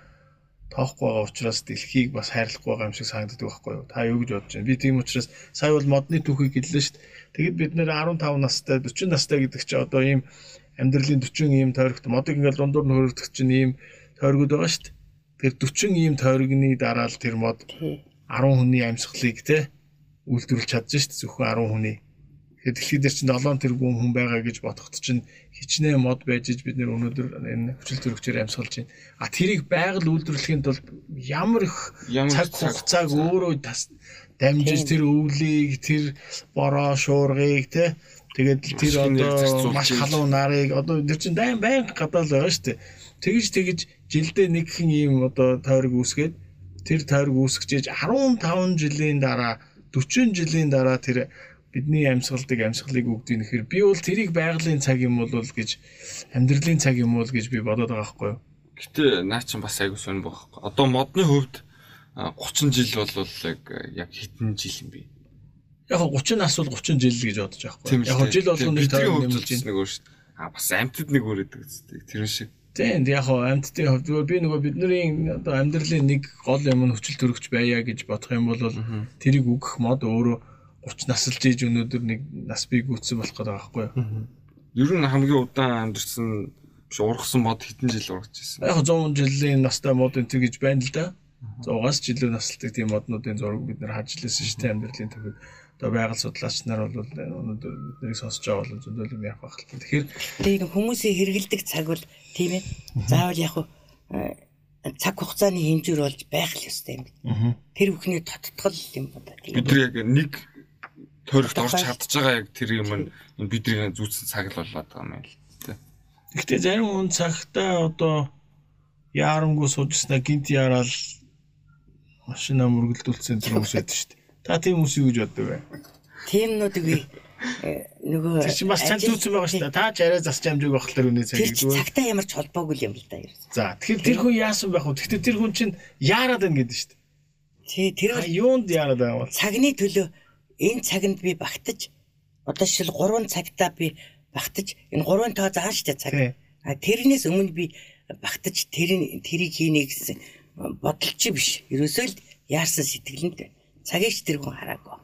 тоохгүй байгаа учраас дэлхийг бас хайрлахгүй байгаа юм шиг санагддаг байхгүй юу? Та юу гэж бодож байна? Би тийм учраас сая бол модны түүхийг хэллээ шүү дээ. Тэгэд бид нэр 15 настай 40 настай гэдэг чинь одоо ийм амьдралын 40 ийм тойрогт модыг ингээл дундуур нь хөрөгдөх чинь ийм тойрогуд байгаа шүү дээ. Тэр 40 ийм тойрогны дараа л тэр мод. 10 хүний амьсгалыг те үйлдвэрлэж чадж дээ зөвхөн 10 хүний. Тэгэхээр дэлхийд чинь 7 тэрбум хүн байгаа гэж бодоход чинь хичнээн мод байж иж бид нэр өнөөдөр энэ хүчил төрөгчөөр амьсгалж байна. А тэрийг байгаль үйлдвэрлэхийн тулд ямар их цаг хугацааг хугацаа. өөрөө тас дамжиж тэр өвлийг тэр бороо шуургыг те тэгээд тэр одоо маш халуун нарыг одоо тэр чинь дайм байн гадаал байгаа шүү дээ. Тэгж тэгж жилдээ нэгхэн ийм одоо тойрог үүсгээд тэр тойрог үүсгэж 15 жилийн дараа 40 жилийн дараа тэр бидний амьсгалдаг амьсгалыг өгдөг нэхэр би бол тэрийг байгалийн цаг юм бол гэж амьдралын цаг юм бол гэж би бодоод байгаа байхгүй юу. Гэтэ наа чинь бас айгу сонир байхгүй. Одоо модны хувьд а, 30 жил бол яг хэдэн жил юм бэ? Яг хоо 30 нас бол 30 жил гэж бодож байгаа байхгүй. Тийм Яг жил болгоно нэг тойрог байна. нэг өөр шүү дээ. А бас амтд нэг өөр гэдэг үстэй. Тэр шиг. Тийм яг хоо амьтдын хувьд зүгээр би нөгөө бидний одоо амьдралын нэг гол юм нь хүчил төрөгч байя гэж бодох юм бол тэрийг өгөх мод өөрөө 30 насалж ийж өнөөдөр нэг нас бий гүйтсэн болох гэдэг байхгүй юу. Ер нь хамгийн удаан амьдэрсэн биш ургасан мод хэдэн жил ургаж ирсэн. Яг хоо 100 жилийн настай мод энэ гэж байна л да. 100-аас жилийн насалдаг тийм моднуудын зураг бид нэр харж лээсэн шүү дээ амьдралын төвөг. Одоо байгаль судлаач нар бол өнөөдөр биднийг сонсож байгаа бол зөндөл юм ярих байх л. Тэгэхээр Тэгээд хүмүүсийн хэрэгэлдэг цаг бол тийм ээ. Заавал яг э, цаг хугацааны хэмжүүр болж байх л ёстой юм. Тэр бүхний тоттгол юм байна. Бид нар яг нэг тойрогт орж чадж байгаа яг тэр юм нь бидний зүүцэн цаг л болоод байгаа юм байл. Тэ. Гэхдээ зарим хүн цагтаа одоо яарамгүй суужснаа гинт яарал машина мөргөлдүүлсэн тэр хүмүүс байдаг шүү дээ. Та тийм хүмүүс юу гэж боддог вэ? Тиймнүүдийг би э, нөгөө чинь бас цаг зүүцэн байгаа шүү дээ. Та ч арай засч амжиг байх талаар үнэ чи зүгээр. цагтаа ямар ч холбоогүй юм л да. ерөөс. За тэгэхээр тэр хүн яасан байх вэ? Гэхдээ тэр хүн чинь яарад байна гэдэг шүү дээ. Тий тэр юунд яарад байгаа бол? цагны төлөө энэ цагт би багтаж одоо шил 3 цагтаа би багтаж энэ 3 тоо заан штэ цаг. А тэрнээс өмнө би багтаж тэр тэрийг хийнэ гэсэн бодолч биш. Ерөөсөө л яарсан сэтгэлэнд цагийг ч тэр хүн хараагүй.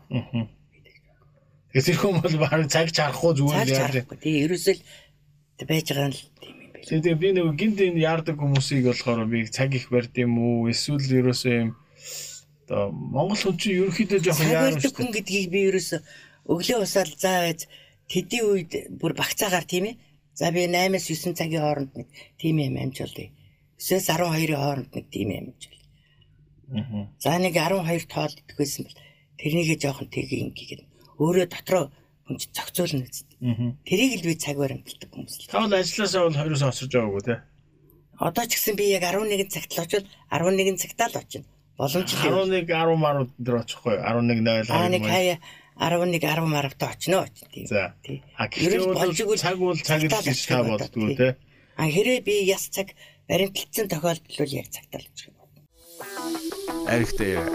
Тэгэхээр тэр хүн бол баг цаг чарахгүй зүгээр чарахгүй. Тэгээ ерөөсөө л байж байгаа нь л тийм юм байна. Тэгээ би нэг гинт энэ яардаг хүмүүсийг болохоор би цаг их барьд юм уу? Эсвэл ерөөсөө юм одоо Монгол хүн чинь ерөөхдөө жоохон шүү хүн гэдгийг би ерөөсөө өглөө усаал заа байж тэдийн үед бүр багцаагаар тийм ээ. За би 8-аас 9 цагийн хооронд нэг тийм юм амжуулъя. 9-ээс 12-ийн хооронд нэг тийм юм амжуулъя. За нэг 12 тоол идэх байсан бол тэрнийгээ жоохон тгий ингээд өөрөө дотроо хүн чинь зохицуулна үст. Тэрийг л би цаг баримталдаг хүмүүс л. Та бол ажилласаа бол 20-оос осож байгаагүй тий. Одоо ч гэсэн би яг 11 цагт л очивол 11 цагтаа л очино. Боломжтой. 11 10 марууд дээр очихгүй 11 0 Аа нэг хаяа 11 10 маравтаа очино очив тийм. За. Тий. А игэл цаг бол цаг л гэж та боддгоо тий. тий. А хэрэг би яс цаг баримталцсан тохиолдолд бол яг цагтаа л очих Аригтай. Аа.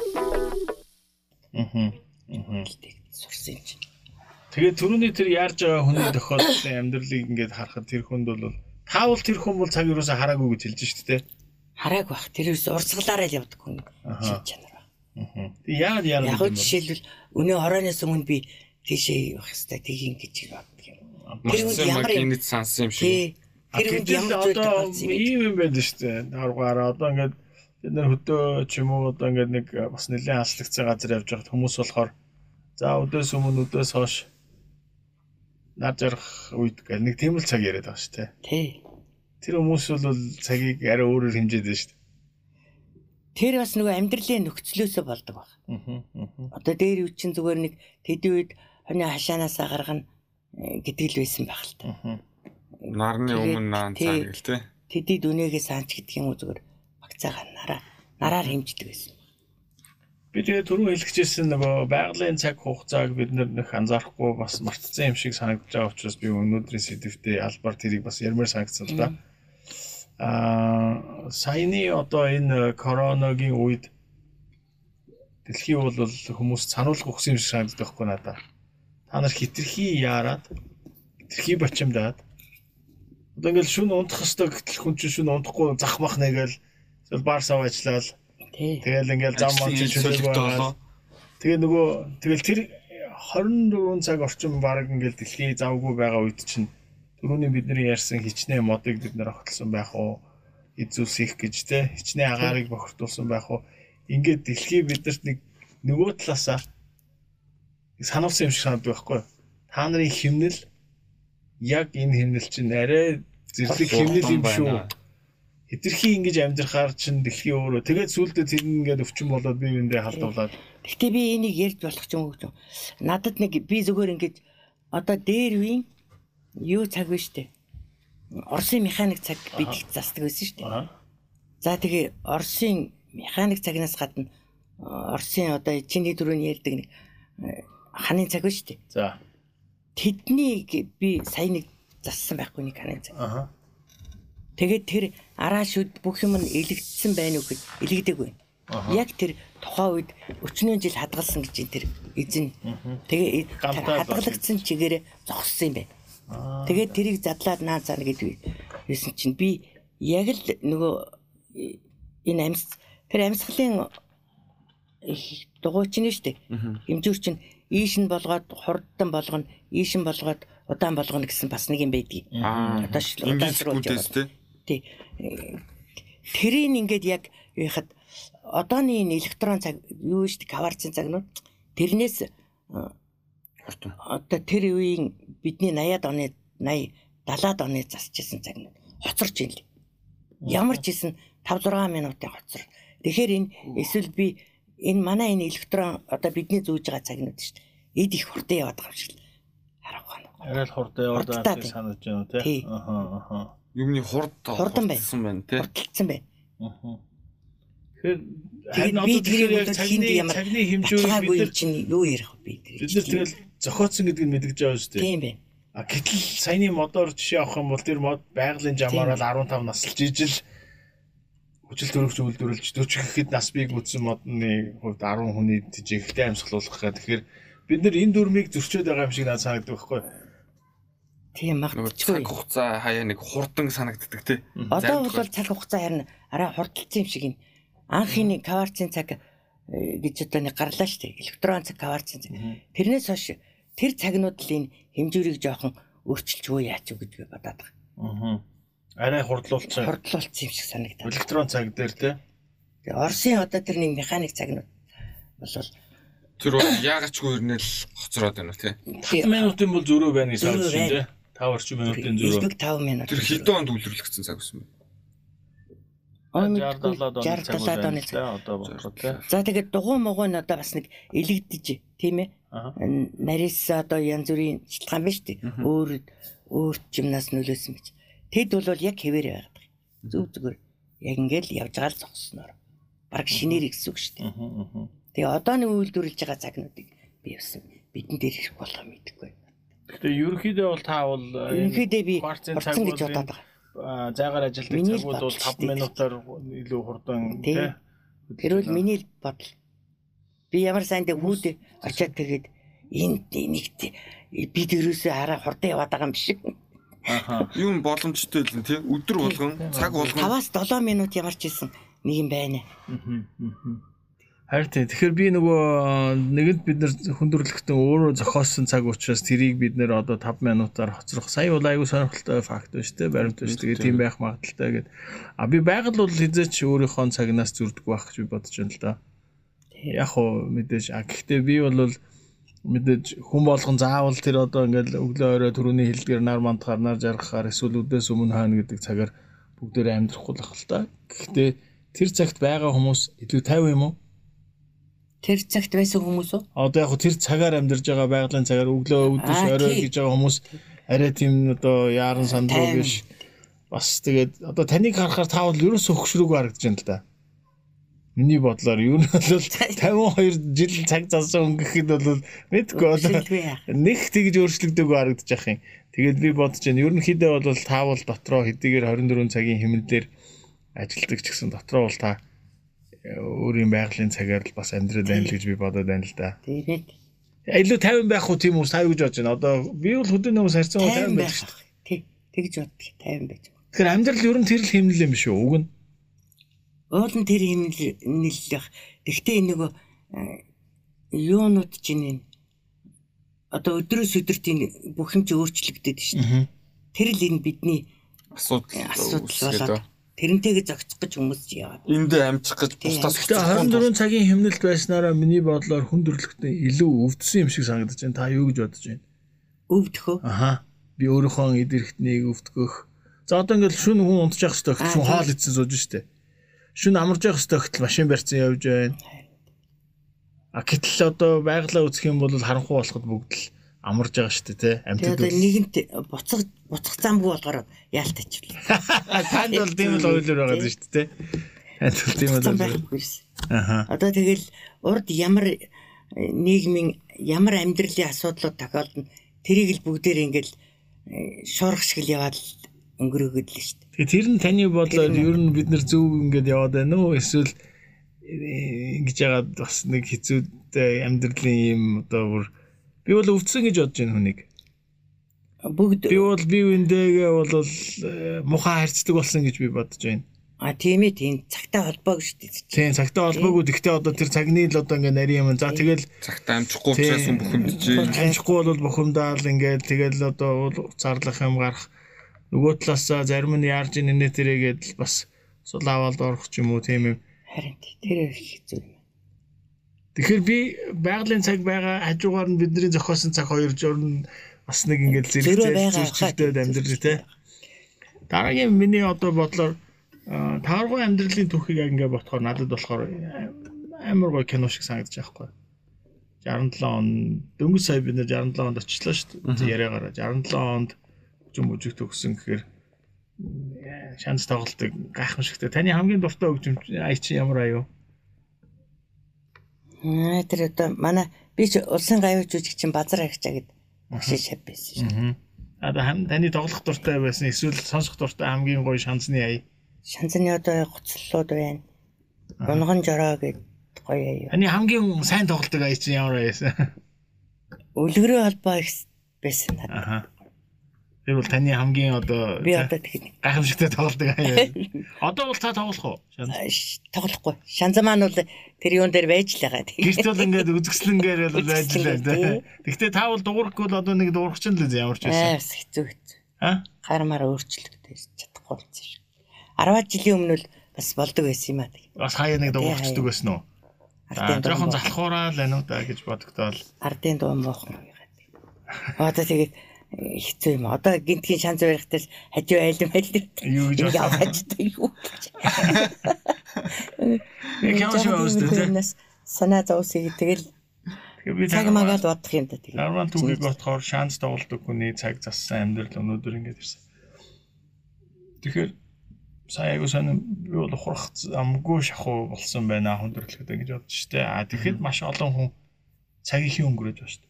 Гэлтэй сурсан юм чинь. Тэгээд түрүүний тэр яарж байгаа хүний тохиолдлын амьдралыг ингээд харахад тэр хүнд бол та бол тэр хүн бол цаг юусаа хараагүй гэж хэлж шүү дээ. Харааг бах. Тэр юус урсгалаараа л явдаг хүн шин чанар. Тэг яагаад яарад Яг жишээлбэл өнөө хорооноос өмнө би тийшээ явах хэвээр тийг ингэж боддог юм. Тэр үед сайн ямар юм- магнит сансан юм шиг. Тэр үед Гэтэл ямар зүйл болсон юм ийм юм байдаг шүү дээ. Аргаараа одоо ингээд бид нар хөдөө ч юм уу одоо ингээд нэг бас нэлээд хаслагдсан газар явж байхад хүмүүс болохоор за өдөөс өмнө өдөөс хойш нар жарах үед гэх нэг тийм л цаг яриад байгаа шүү дээ. Тий. Тэр хүмүүс бол цагийг арай өөрөөр хэмжээд байна шүү дээ. Тэр бас нөгөө амьдралын нөхцлөөсөө болдог баг. Аа. Одоо дээр үе чинь зүгээр нэг тэдний үед хоны хашаанаасаа гаргана э, гэдэг л байсан байх л та. Нарны өмнө наан цаа гэл тий. Тэдний дүнэгээ санч гэдэг юм уу зүгээр багцаагаа нараа нараар хэмждэг байсан. Би тэгээ түрүү хэлчихсэн нөгөө байгалийн цаг хугацааг бид нөх анзаарахгүй бас мартцсан юм шиг санагдаж байгаа учраас би өнөөдрийн сэдвтэ албаар тэрийг бас ярмаар санагдсан л да. Аа саяны одоо энэ короногийн үед дэлхий бол хүмүүс сануулга өгсөн юм шиг санагддаг байхгүй надад. Та нар хитрхи яарад хитрхи бочимдаад одоо ингээл шүн унтах хэвээр гэтэл хүн чинь шүн унтахгүй захмах нэгэл эсвэл бар сав ажиллаад. Тэгэл ингээл зам ман Ажлын чинь хэлцүүлэгт шүлэг болоо. байгаа. Тэгээ нөгөө тэгэл тэр 24 цаг орчим баг ингээл дэлхий завгүй байгаа үед чинь түрүүний бидний ярьсан хичнээн модыг бид нэр огтлсон байх уу? Эзүүсих гэж те хичнээн агаарыг бохирдуулсан байх уу? Ингээд дэлхий бидэрт нэг нөгөө талаасаа сануулсан юм шиг санагддаг байхгүй юу? Та нарын химнэл яг энэ химнэл чинь арай зэрлэг химнэл юм шүү. Хитрхи ингэж амьдрахаар чинь дэлхий өөрөө тэгээд сүулдэ тэр ингээд өвчин болоод бие биендээ халдуулаад Гэхдээ би энийг ярьж болох ч юм уу. Надад нэг би зүгээр ингэж одоо дээр үеийн юу цаг вэ штэ. Оросын механик цаг бид их засдаг байсан штэ. За тэгээ Оросын механик цагнаас гадна э, Оросын одоо чиний дөрөв ярьдаг нэг э, ханын цаг ба штэ. за Тэднийг би сая нэг зассан байхгүй нэг ханын цаг. аа Тэгээд тэр араа шүд бүх юм нь элэгдсэн байна уу гэж элэгдээгүй. Яг тэр тухайн үед өчнөө жил хадгалсан гэж энэ тэр эзэн. Тэгээ хадгалагдсан чигээр зогссон юм байна. Тэгээд тэрийг задлаад наа цаана гэдэг байсан чинь би яг л нөгөө энэ амьс тэр амьсгалын дугуйч нь штэ. Хэмжүүр чинь ийш нь болгоод хурдтан болгоно, ийш нь болгоод удаан болгоно гэсэн бас нэг юм байдгийг. Одоо ш- Инглисгүүдээс удаансруулж тий. Тэрийг ингээд яг яхад одооны энэ электрон цаг юу шүү дээ каварцын цагнууд тэрнээс Хурдан. одоо тэр үеийн бидний 80-ад оны 80 70-ад оны засчихсан цагнууд хоцорч ийн л. Ямар ч хийсэн 5 6 минутын хоцор. Тэгэхээр энэ эсвэл би энэ манай энэ электрон одоо бидний зүүж байгаа цагнууд шүү дээ. Эд их хурдан яваад байгаа юм шиг л харах байна. арай л хурдан яваад байгаа тий. санаж байна Тий. Ахаа ахаа. Юмны хурд Хурдан байна. хурдсан байна тий. Хурдталцсан байна. Ахаа. Тэгэхээр би тэрийг хинд ямар цагны нар чинь юу ярих вэ би тэр. бид нар тэгэл зохиоцсон гэдгийг мэдгэж байгаа шүү дээ. тийм байна. А гэтэл саяны модоор жишээ авах юм бол тэр мод байгалийн жамаар бол 15 наслж ижил хүчил төрөгч үйлдвэрлэж 40 гэхэд нас бийг үтсэн модны хувьд 10 хүний жинхэнэ амьсгалуулах гэх. Тэгэхээр бид нар энэ дүрмийг зөрчөөд байгаа юм шиг надад санагддаг байхгүй юу? Тийм магтчихгүй. цаг хугацаа хаяа нэг хурдан санагддаг тий. Одоо бол цаг хугацаа харин арай хурдталсан юм шиг юм. Анхны каварцын цаг э, гэж одоо нэг гарлаа шүү дээ. Электрон цаг каварцын цаг. Тэрнээс хойш тэр цагнууд л энэ хэмжүүрийг жоохон өөрчилж юу яач гэж би бодоод байгаа. Аа. Арай хурдлуулсан. Хурдлуулсан юм шиг санагдаад. Электрон цаг дээр те. Тэгээ Оросын одоо тэр нэг механик цагнууд бол Тэр бол яагачгүй ирнэл хоцроод байна тий. 10 минутын бол зөрөө байна гэж байна. те. 5 орчим минутын зөрөө. элбэг 5 минут. Тэр хэдэн онд үйлрүүлэгдсэн цаг байсан бэ? Он 60 70 оны цаг 70 оны байна цаг. те. Одоо бодоход те. За тэгээд дугуй могоо нь одоо бас нэг элэгдэж тийм ээ. Аа. нарийнс одоо янз бүрийн шалтгаан байна шүү дээ. Өөр өөр жимнаас нөлөөсөн гэж. Тэд бол яг хэвээр байгаад байгаа. Зүг зүгээр яг ингээл явж байгаа л зогсноор. Бараг шинээр ихсүг шүү дээ. Тэгээ одооны үйлдвэрлэж байгаа цагнуудыг би явсан. Бидэн дээр ирэх болгоо мэдэхгүй. Гэтэ ерөнхийдөө бол та бол э, Ерөнхийдөө би кварцын орцсон гэж бодоод байгаа. аа, зайгаар ажилладаг цагууд бол бодол 5 шүү дээ. минутаар илүү хурдан Тий. Тэр бол миний л бодол. Би ямар сайн дэ хүүдээ очиад тэгээд энд нэгт бид ерөөсөө хараа хурдан яваад байгаа юм биш. Аха. Юм боломжтой л тий. Өдөр болгон цаг болгон 5-аас 7 минут ямар ч хэлсэн нэг юм байна. Мгм. Харин тийм. Тэгэхээр би нөгөө нэгэнд бид нэр хүндрэлтэн өөрөө зохиосон цаг учраас тэрийг бид нэр одоо 5 минутаар хоцрох. Сая бол айгүй сонирхолтой факт байна шүү дээ. Баримт байна шүү. Тэгээ тийм байх магадaltaй гэд. А би байгаль бол хизээч өөрийнхөө цагнаас зүрдэг байх гэж би бодож байна л да. Яг уу мэдээж а гэхдээ би бол мэдээж хүн болгон заавал тэр одоо ингээл өглөө орой төрөний хилдгэр нар мандахаар нар жаргахаар эсвэл өдөөс өмнө хаана гэдэг цагаар бүгдээрээ амьдрахгүй л ах л та. Гэхдээ тэр цагт байгаа хүмүүс илүү 50 юм уу? Тэр цагт байсан хүмүүс үү? Одоо яг тэр цагаар амьдарж байгаа байгалийн цагаар өглөө Аа, орой гэж байгаа хүмүүс арай тийм одоо яаран сандруу биш бас тэгээд одоо таныг харахаар та бол ерөөсөө хөшрөөгүй харагдаж байна л да. Миний бодлоор юу нь бол 52 жил цаг залсан өнгөхэд бол мэдгүй яах. нэг тэгж өөрчлөгдөөгүй харагдаж ах юм. Тэгээд би бодож байна. Ерөнхийдөө бол та бол дотроо хэдийгээр 24 цагийн хэмнэлээр ажилдаг ч гэсэн дотроо бол та өөрийн байгалийн цагаар л бас амьдраад байна л гэж би бодоод байна л да. Тэгээд Илүү 50 байх уу тийм үү сая гэж бодож байна. Одоо би бол хөдөөний хүмүүс харьцан 50 50 байх шүү дээ. Тий. Тэгж боддог 50 байж. Тэгэхээр амьдрал ер нь тэр л хэмнэл юм шүү. Уг нь. Уулын тэр хэмнэллэх. Тэгтээ энэ нөгөө э, юунууд чинь энэ одоо өдрөөс өдөрт энэ бүх юм чи өөрчлөгдөд шүү дээ. Тэр л энэ бидний Асуудал асуудал болоод тэрнтэйгээ зохицох гэж хүмүүс яваад. энд амжих гэж бусдаас Тэгээ 24 цагийн хэмнэлт байснараа миний бодлоор хүндрэлттэй илүү өвдсөн юм шиг санагдаж байна. Та юу гэж бодож байна? Өвдөхөө. Аха. Би өөрийнхөө идэрхтнийг өвдгөх. За одоо ингээл шүн хүн унтчих хэвээр Аа, шүн хоол идсэн сууж штэ. Шүн амарж явах хэвээр машин барьсан явж байна. А гэтэл одоо байглаа үзэх юм бол харанхуй болоход бүгд л амарж байгаа штэ те. Тэгээ Амьтад одоо нэгэнт буцах буцах замгүй болохоор яалтачлаа. танд бол тийм л ойлор байгаа шүү дээ те. Танд бол тийм л байхгүйс. Аха. Одоо тэгэл урд ямар э, нийгмийн ямар амьдралын асуудлууд тохиолдно тэрийг л бүгдээр ингээл э, шуурх шиг л яваад л өнгөрөөгд л шүү дээ. Тэр нь таны бодлоор ер нь бид нар зөв ингээд яваад байна уу эсвэл э, ингэж яагаад бас нэг хэцүүтэй амьдралын юм одоо бүр би бол өвдсөн гэж бодож байна хүнийг. Бүгд Би бол би үндээгээ бол э, муухай харьцдаг болсон гэж би бодож байна. а тийм ээ тийм цагтаа холбоог шүү дээ. Тийм цагтаа холбоогүй тэгтээ одоо тэр цагны л одоо ингээд нарийн юм. За тэгэл цагтаа амжихгүй учраас бухимдчихээн. таньчихгүй бол бухимдаал ингээд тэгэл одоо зарлах юм гарах нөгөө талаасаа зарим нь яарж ийн нэ тэрэгээд л бас сул аваад орох ч юм уу тийм юм. Харин тэр их хэцүү юм. Тэгэхээр би байгалийн цаг байгаа хажуугаар нь бидний зохиосон цаг хоёр журн бас нэг ингээд зэрэгцээ зөрчилдөд амьдрал тий. Дараагийн миний одоо бодлоор аа, тааргой амьдралын түүхийг ингээд ботхоор надад болохоор амар гоё кино шиг санагдаж байхгүй. 67 он дөнгөж сая бид нэр 67 онд очлоо шүү дээ. Яриагаар 67 онд хөгжим мужиг төгсөн гэхээр м, шанс тоглолтыг гайхамшигтай. Таны хамгийн дуртай хөгжим ай чи ямар аюу? Аа тэр одоо манай би ч улсын гавьяа жүжигчин базар агчаа гэд багшийн шав байсан шүү. Аа хам таны тоглох дуртай байсан эсвэл сонсох дуртай хамгийн гоё шансны ая. Шанзаны одоо гоцлолууд байна. Унган жороо гэд гоё аюу. Таны хамгийн сайн тоглолтог ая чи ямар байсан? Холбоо их байсан надад. Тэр бол таны хамгийн одоо Би одоо тэгнэ. гайхамшигтай тоглолтог ая. Одоо бол та тоглох уу? Тоглохгүй. Шанза маань бол тэр юун дээр байж л байгаа. Гэрт бол ингээд үзэсгэлэнгээр бол байж л байна. Гэхдээ та бол дуурахгүй л одоо нэг дуурах ч юм л ямар ч байсан. Аас хэцүү хэцүү. Аа? Гармаар өөрчлөгдөж чадахгүй болсон шүү. 10 жилийн өмнө л бас болдог байсан юм аа. Бас хаяа нэг дуурахчдаг байсан уу? Ардын дуу муухан. залхуураа л байна уу да гэж бодогдоол. Ардын дуу муухан. Одоо тэгээд хэцүү юм. Одоо гинтгийн шанз барихтаа хажуу айлм айлм. Юу гэж Ингээ бодсон? аваад та юу гэж. Яг шиг Жаахан өстэй тий. түүнээс санаа зовсыг тэгэл Тэгээ цаг магаал бодох юм да тэгээд. Нарван түүхийг бодохоор шанс тоглодог хүний цаг зассан амьдрал өнөөдөр ингэж ирсэн. Тэгэхээр сая айгуу сонь би бол ухрах амгүй шахуу болсон байна хүндрэлхэдэ гэж бодож штэ. А тэгэхэд маш олон хүн цаг их өнгөрөөж байна штэ.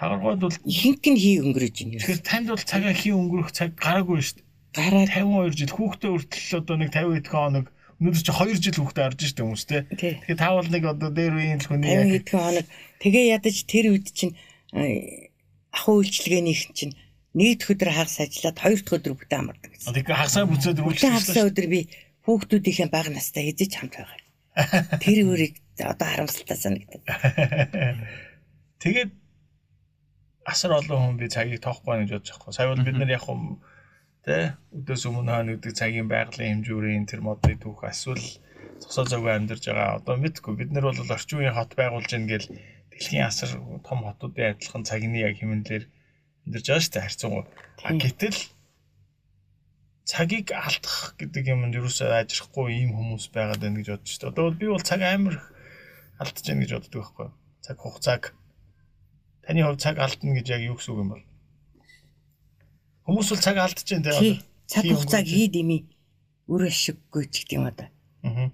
Тагаргойд бол Ихэнх нь хий өнгөрөөж байна. тэгэхээр танд бол цаг их өнгөрөх цаг гараагүй штэ. Гараа 52 жил хүүхдээ хүртэл одоо нэг 50 хэдхэн хоног өнөөдөр чи 2 жил хүүхдээ арж штэ хүмүүс те. Тэгэхээр та бол нэг одоо дээр үеийн л хүний 50 хэдхэн хоног тэгээ ядаж тэр үед чинь э, ахуй үйлчлэгээнийх чинь нэгд өдөр хагас ажиллаад хоёр дахь өдөр бүтэн амардаг гэсэн. тэгээ хагасаа бүцээд Бүтэн хагасаа өдөр би хүүхдүүдийнхээ бага настай хэзээ ч хамт байгаа. Тэр үрийг одоо харамсалтай санагдаад. Тэгээд асар олон хүн би цагийг тоохгүй гэж бодож байгаа. Сая бол бид нар яг юм тэ өдөөс өмнө хаа нэгдэг цагийн байгалийн хэмжүүрийн тэр модны түүх эсвэл цосоо зөөгөө амьдарч байгаа. Одоо мэдгүй бид нар бол орчин үеийн хот байгуулж гин гэл дэлхийн асар том хотуудын адилхан цагийн яг хэмнэлээр амьдарч байгаа шүү дээ харьцангуй. А гэтэл цагийг алдах гэдэг юмд юусоо ажирахгүй ийм хүмүүс байгаад байна гэж бодож шүү дээ. Одоо би бол цаг амар алдаж байна гэж боддог байхгүй. Цаг хугацааг таны хувьд цаг алдна гэж яг юу гэсэн үг юм бол? Хүмүүс бол цаг алдаж байна те. Тий. Цаг хугацааг хий дими үр ашиггүй ч гэдэг юм. Аа.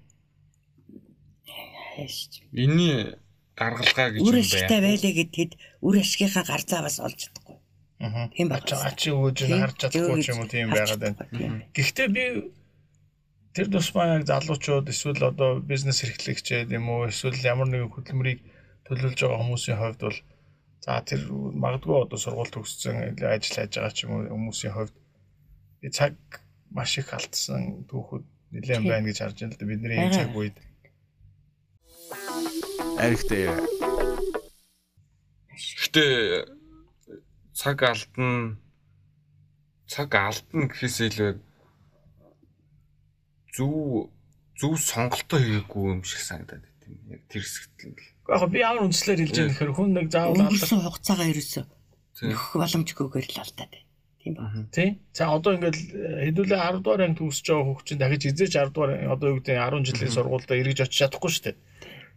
Хайш. Энийний гаргалгаа гэж Үр юм ашигтай байна. байлаа гэхэд үр ашигынхаа гар заваас олж чадахгүй. Аа. Тийм байна. Ачи өгөөж нь харж чадахгүй ч юм уу тийм байгаад байна. Гэхдээ би тэр тусмаа яг залуучууд эсвэл одоо бизнес эрхлэгчид юм уу эсвэл ямар нэгэн хөдөлмөрийг төлөвлөж байгаа хүмүүсийн хувьд бол за тэр магадгүй одоо сургууль төгссөн ажил хайж байгаа ч юм уу хүмүүсийн хувьд би цаг маш их алдсан түүхүүд нэлээд байна гэж харж байна л да бидний энэ цаг үед Аригтэй. Гэхдээ цаг алдна цаг алдна гэхээс илүү зөв зөв сонголтоо хийгээгүй юм шиг санагдаад байт юм. Яг тэр хэсэгт л. Яг би ямар үндслээр хэлж байгаа нөхөр хүн нэг заавал алдах Өнгөрсөн хугацаагаа ерөөсөө нөхөх боломжгүйгээр л алдаад байна. Тийм ба. тий. За одоо ингээл хэдүүлээ 10 дугаар анги төгсөж байгаа хүүхчин дахиж эзэж 10 дугаар одоо юу гэдэг нь 10 жилийн сургуультай эргэж очиж чадахгүй шүү дээ.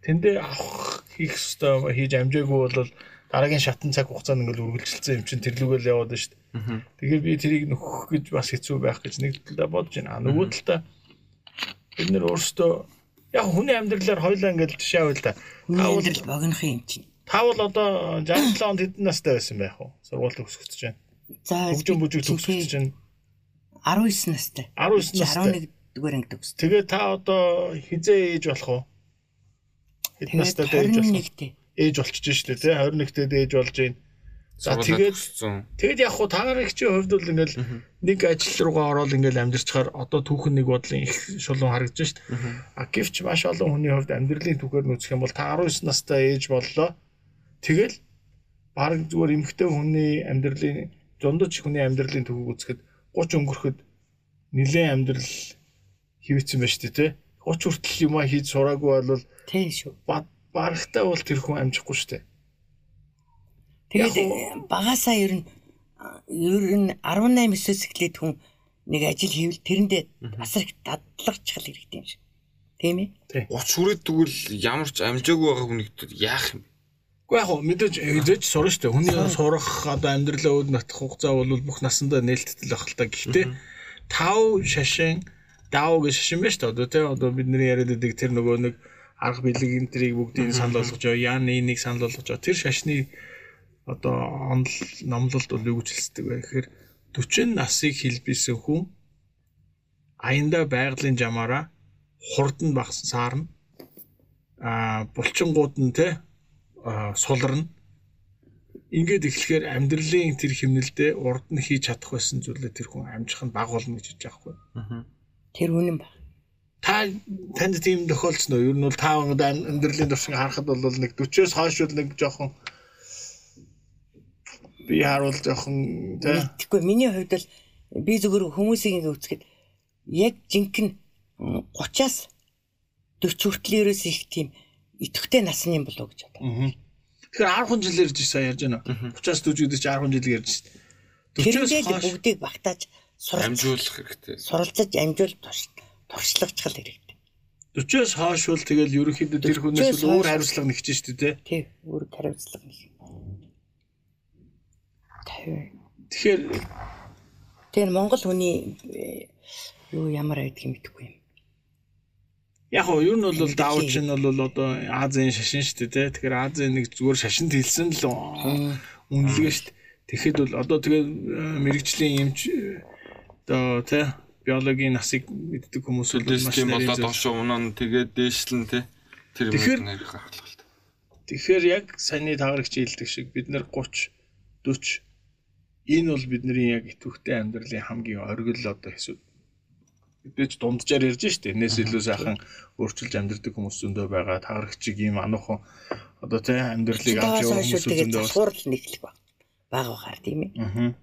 Тэндээ авах хийх ёстой хийж амжаагүй бол дараагийн шатан цаг хугацаанд ингээл үргэлжилсэн юм чинь тэрлүүгээл яваад байна шүү дээ. Тэгэхээр би тэрийг нөхөх гэж бас хэцүү байх гэж нэг талдаа бодож байна. Нөгөө талдаа бид нэр өөрсдөө яг хүний амьдралаар хоёлаа ингээл жишээ авъя л да. Та амьдрал богинохон юм чинь. Та бол одоо 67 онд хэдэн настай байсан байх вэ? Сургууль төгсөж байна. За Хөгжин бүжиг төгсөж байна. 19 настай. 19 настай. 11 дугаар анги төгссөн. Тэгээ та одоо хизээ ээж болох уу? Хэд настай ээж болох? 21-тэй. Ээж болчихж штэ тий 21-тэй ээж болж байна. За тэгээд тэгэд яг хуу таарагчийн хувьд бол ингээл нэг ажил руугаа ороод ингээл амьдэрчээр одоо түүхэн нэг бодлын их шулуун харагдаж штэ. А гэвч маш олон хүний хувьд амьдралын түүхээр нүцэх юм бол та 19 настай ээж боллоо. Тэгэл баг зүгээр эмхтэй хүний амьдралын зундаж хүний амьдралын түүхийг үзэхэд 30 өнгөрөхөд нилээн амьдрал хивэцсэн байж тээ тий. 30 хүртэл юм а хийж сураагүй бол Тийм шүү. ба- барагтаа бол тэр хүн амжихгүй штэ. Тэгээд багасаа ер нь ер нь 18 9-оос эхлээд хүн нэг ажил хийвэл тэрэндээ асар их дадлагчхал хэрэгтэй юм шиг. Тийм ээ? 30 хүрээд тэгвэл ямар ч амжаагүй байгаа хүнийгд яах юм бэ? Уу яг хөө мэдээж эзэж сурна штэ. Хүний сурах одоо амьдралаа өд натах хугацаа бол бүх насандаа нээлттэй байх л та. Гэхдээ тав шашин даав гэж шашин байна штэ. Одоо тий одоо бидний яриад байдаг тэр нөгөө нэг арга билег энтрийг бүгдийг санал болгож байгаа. Яаны нэг санал болгож. Тэр шашны одоо онол номлолд бол юу гэж хэлдэг вэ гэхээр 40 насыг хэлбисэн хүн аянда байгалийн жамаараа хурдан багсан саарна а булчингууд нь те а, суларна ингээд эхлэхээр амьдралын тэр химнэлдээ урд нь хийж чадах байсан зүйлээ тэр хүн амжих нь баг болно гэж хэлж байгаа хгүй. Тэр үнэн ба. Та танд тийм тохиолдсон уу? Ер нь бол та амьдралын туршиг харахад бол нэг 40-оос хойш бол нэг жоохон би харуул жоохон тий Мэдхгүй миний хувьд л би зүгээр хүмүүсийг ингэ үзэхэд яг жинхэнэ м, 30-аас 40 хүртэл ерөөс их тийм идэвхтэй насны юм болов уу гэж бодоо. Тэгэхээр 10 жил ярьж сайн ярьж байна. 30-аас 40 гэдэг чи 10 жил ярьж шít. 40-оос Тэрэндээ л хойш бүгдийг багтааж Амжуулах хэрэгтэй. суралцаж амжуул турш- туршлагачхал хэрэгтэй. 40-оос хойш бол тэгэл ерөнхийдөө тэр 40-оос хүнээс өөр хариуцлага нэгж штэ тий. Тий, өөр хариуцлага нэг. Тий. Тэгэхээр Тэгэхээр Монгол хүний э, юу ямар байдаг юм мэдэхгүй юм. яг хоо ер нь бол даавч нь бол одоо Азийн шашин штэ тий. Тэгэхээр Азийн нэг зүгээр шашинд хэлсэн л үнэлгээ штэ. Тэгэхэд бол одоо тэгээ мэрэгжлийн эмч э, одоо тий биологийн насыг мэддэг хүмүүс бол маш тийм болоод доошо унаа тэгээд дээшлэн те. Тэр юм нэрх ахлах. Тэгэхээр яг саний таарагч хэлдэг шиг бид нэр 30 40 энэ бол бидний яг идэвхтэй амьдралын хамгийн оргил одоо хэсүүд. Мэдээж дунджаар ярьж штэ. Энэс илүү сайхан өөрчилж амьдрдаг хүмүүс зөндөө байгаа. Тагарагчиг ийм ануухан одоо тий амьдралыг авч явах хүмүүс зөндөө. засварл нэглэх баг. Бага багаар тийм ээ. Аа.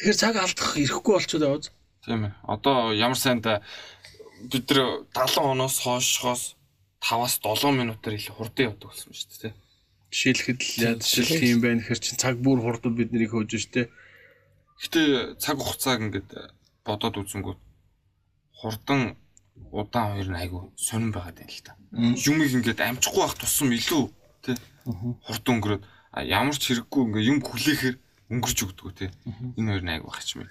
Тэгэхээр цаг алдах ирэхгүй болчиход байгаа үз. Тийм ээ. Одоо ямар сайнда бид нар 70 оноос хойшоос 5-аас 7 минутаар илүү хурдан явдаг болсон шүү дээ. Жишээлхэд л яа жишээлх юм байна гэхэр чин цаг бүр хурдан биднийг хөөж штэ. Гэтэ цаг хугацааг ингээд бодоод үзэнгүүт хурдан удаан хоёр нь айгу сонирн байгаад байна л та. Юмыг ингээд амжихгүй байх тусам илүү тий хурдан өнгөрөөд ямар ч хэрэггүй ингээд юм хүлээхээр өнгөрч өгдөг тий. Энэ хоёр нь айгу тий.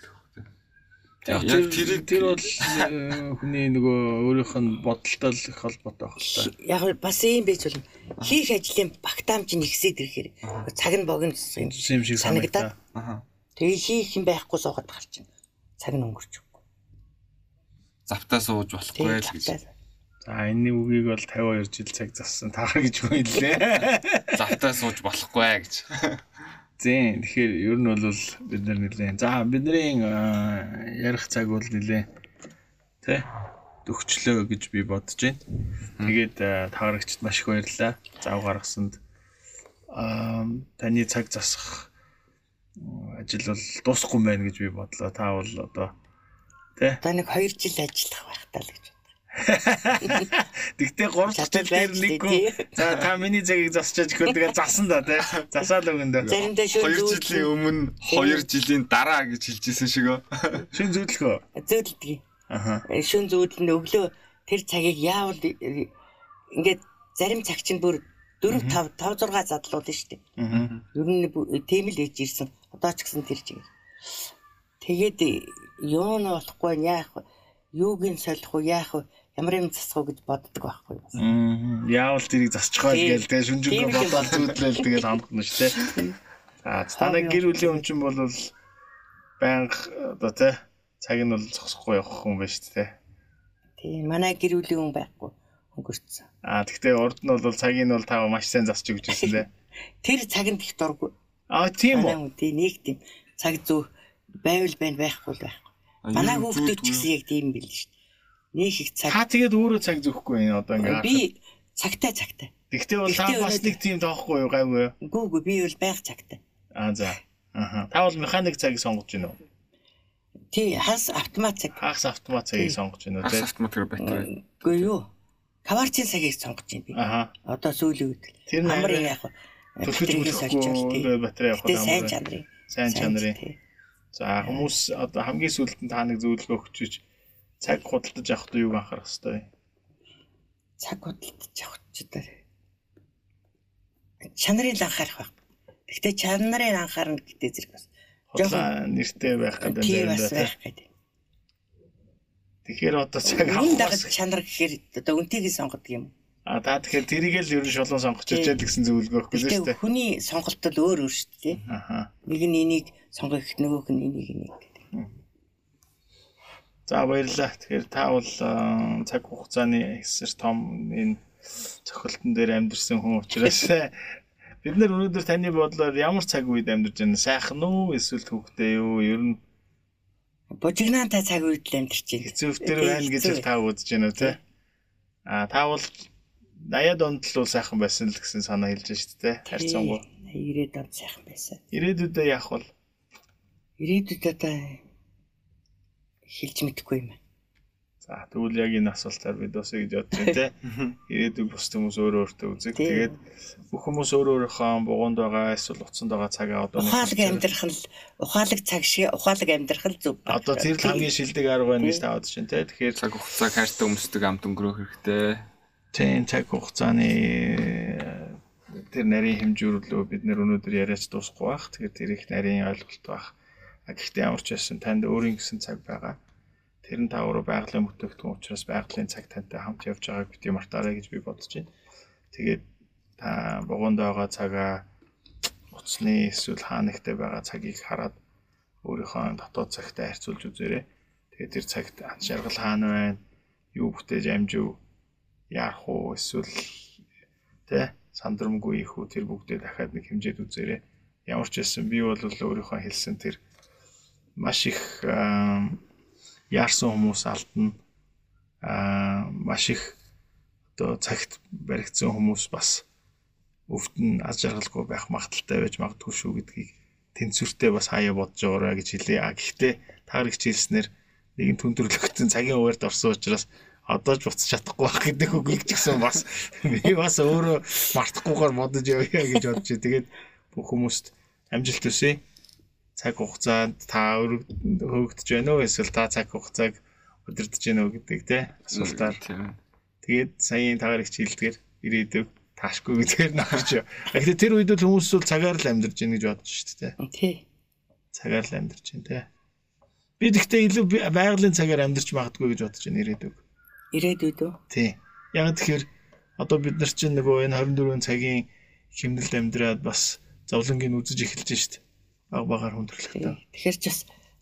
Яг тэр тэр бол э, хүний нөгөө өөрийнх нь бодолтой л их холбоотой байх л та. Яг бас юм байж болно. Хийх ажлын багтаамж нь ихсээд ирэхээр цаг нь богиносон юм юм шиг санагдаад санагдаа. Аха. тэгээ хийх юм байхгүй суугаад гарч байна. Цаг нь өнгөрч өгөхгүй. Завтаа сууж болохгүй л гэж. За энэний үгийг бол 52 жил цаг зассан таараа гэж хүнлээ. Завтаа сууж болохгүй гэж. Зин тэгэхээр ер нь бол бид нар нэлээ. За бидний ярих цаг бол нэлээ. Тэ? Төгчлөө гэж би бодож байна. Тэгээд аа, таарагчд маш их баярлалаа. Зав гаргасанд аа таны цаг засах ажил бол дуусахгүй байна гэж би бодлоо. Та бол одоо тэ? Одоо нэг 2 жил ажиллах байх таа л гэж. Тэгтээ 3 Чадвар жил дээр байж нэггүй. тий. За та миний цагийг засчаач гэвэл тэгээ засан да тий. Засаал өгөндөө. Заримдаа шууд 2 жилийн өмнө 2 жилийн дараа гэж хэлжсэн шиг өө. Шин зүйдлэхөө. зөөдөлдөг. Аха. Шүн зүүдэлд өглөө тэр цагийг яавал э, ингээд зарим цаг чинь бүр 4 5 5 6 задлуулна шүү дээ. Аа. Ер нь бу- тийм л ээж ирсэн. Одоо ч гэсэн тэр чиг. Тэгээд юу нь болохгүй яах вэ? Юуг нь солих уу яах вэ? Ямар юм засах уу гэж боддог байхгүй? Мм. Яавал л Тийм. гээл тэгээ шүнжэнгөө бодоод зүудлээл тэгээ хандна шүү дээ. За танай гэр бүлийн хүн чинь бол байнга одоо тий цаг нь бол зогсохгүй явах хүн байна шүү дээ. Тийм манай гэр бүлийн хүн байхгүй өнгөрцөн. Аа тэгтээ урд нь бол цагийг нь бол та маш сайн засч өгч ирсэн дээ. Тэр цагт их дурггүй. Аа тийм үү. тийм нэг тийм цаг зөө байвал байна байхгүй л байхгүй. Манай хүүхдүүд ч гэсэн яг тийм шүү дээ. Нэг их цаг Та тэгээд өөрөө цаг зөөхгүй юм одоо ингээ. би цагтай цагтай. Тэгтээ бол та бас нэг тийм тоохгүй юу гайгүй юу? Үгүй үгүй би бол байх цагтай. Аа за. Аха. Та бол механик цагийг сонгож байна уу? Тий хас автомат цаг. Хагас автомат цагийг сонгож байна уу Хас тий? автоматар байтгаа. Үгүй юу. Каварчин цагийг сонгож байна би. Аха. Одоо сүүлийн үед. Тэр нь Амар арай яг хөө. Төлөж мөлөхгүй батарей явах Тэ сайн юм. чанарын. Сайн чанарын. За хүмүүс одоо хамгийн сүүлд нь та нэг зөвлөгөө өгч цаг худалдаж авахдаа юуг анхаарах хэвтэй. Цаг худалдаж авах ч удаа. Чанарыг л анхаарах байх. Гэхдээ чанарыг анхаарна гэдэг зэрэг бас. Хотлоо нэртэй байх гэдэг юм байна. гэдэг. Тэгэхээр одоо цаг Үнэн дагаж авах. чанар гэхээр одоо үнтийг сонгодог юм. А та тэгэхээр тэрийг л ерөн шолон сонгож ичээд гэсэн зөвлөгөө өгөх гэсэн шүү дээ. хүний сонголт бол өөр өөр шүү дээ. Нэг нь энийг сонгох нөгөөх нь энийг энийг гэдэг. За баярлалаа. Тэгэхээр та бол аа, цаг хугацааны эсэр том энэ цохилтон дээр амьдэрсэн хүн учраас бид нар өнөөдөр таны бодлоор ямар цаг үед амьдарч байна? Сайхан уу эсвэл төвхтэй юу? Ер нь Бужигнаантай цаг үед л амьдарч байна. хэцүүвтер байна гэж та үзэж байна уу те? А та бол 80-ад онд л сайхан байсан л гэсэн санаа хэлж байна шүү дээ. Харьцангуй. 90-ад он сайхан байсан. Ирээдүйдээ яах вэ? Ирээдүйд одоо хэлж мэдэхгүй юм. За тэгвэл яг энэ асуултаар бид бас гэж бодож байна те. Ирээдүйг бус хүмүүс өөрөө өөртөө үзэг. Тэгээд бүх хүмүүс өөр өөрийнхөө бугуунд байгаа эсвэл утсанд байгаа цагаа одоо Ухаалаг амьдрах нь ухаалаг цаг шиг ухаалаг амьдрах нь зөв. Одоо тэр л хамгийн шилдэг арга байна гэж та бодож байна те. Тэгэхээр Цаг хугацаа хайртай өмсдөг амт өнгөрөөх хэрэгтэй. тийм цаг хугацааны тэр нарийн хэмжүүрлөө бид нэр өнөөдөр яриач дуусахгүй бах. Тэгэхээр тэр их нарийн ойлголт бах. А гэхдээ ямар ч байсан танд өөрийн гэсэн цаг байгаа. Тэр нь та өөрөө байгалийн бүтээгдэхүүн учраас байгалийн цаг тантай хамт явж байгааг бити мартаарай гэж би бодож байна. Тэгээд та бугуунд байгаа цагаа утасны эсвэл хаанагтай байгаа цагийг хараад өөрийнхөө дотоод цагтай харьцуулж үзээрэй. Тэгээд тэр цагт ан шаргал хаана байна? Юу бүтээж амжив? Яарах уу эсвэл тэ сандрамгүй их үү тэр бүгдээ дахиад нэг хэмжээд үзээрэй. Ямар ч байсан би бол өөрийнхөө хэлсэн тэр маш их ам, яарсан хүмүүс алдна. Аа маш их одоо цагт баригдсан хүмүүс бас өвд нь аз жаргалгүй байх магадaltaй байж магадгүй шүү гэдгийг тэнцвэртэй бас хаяа бодож байгаарай гэж хэлээ. А гэхдээ таарагч хэлснээр нэгэн түндэрлөгтөн цагийн хуваард орсон учраас одоо ч буцаж чадахгүй байх гэдэг үгийг ч гэсэн бас би бас өөрөө мартахгүйгээр бодож явъя гэж бодож. Тэгээд бүх хүмүүст амжилт хүсье. Цаг хугацаанд та хөөгдөж байна уу эсвэл та цаг хугацааг удирдах гэнэ үү гэдэг те асуултаар. Тэгээд саяын таарагч хэлдгээр ирээдүг таашгүй гэдгээр нөхөрч. Гэхдээ тэр үед л хүмүүс бол цагаар л амьдарч байна гэж бодож шүү дээ. Тий. Цагаар л амьдарч байна те. Би тэгтээ илүү байгалийн цагаар амьдарч магадгүй гэж бодож байна ирээдүг. Ирээдүйд үү? Тий. Яг тэгэхээр одоо бид нар чинь нөгөө энэ 24 цагийн хэмнэлд амьдраад бас зовлонгийн үзэж эхэлж шít. Баг багаар хүндрэлтэй. Тэгэхээр ч бас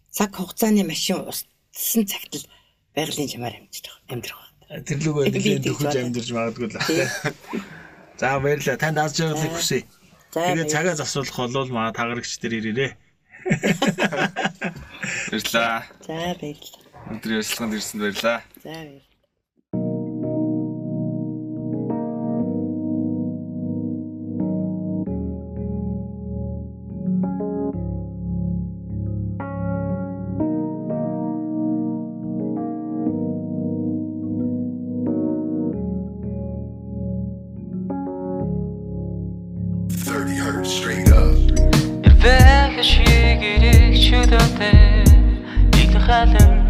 цаг хугацааны машин устсан цагт л байгалийн чамаар амьдарч амьдрах байна. Тэр лүгөө нэлийн төхөж амьдарч магадгүй л байна. За баярлалаа. Танд аз жаргалыг хүсье. Тэгээ цагаа засуулах болвол маа тагарагч дээр ирээрээ. Баярлаа. За баярлалаа. Өнөөдөр ярилцлаганд ирсэнд баярлаа. За баярлалаа. cousin.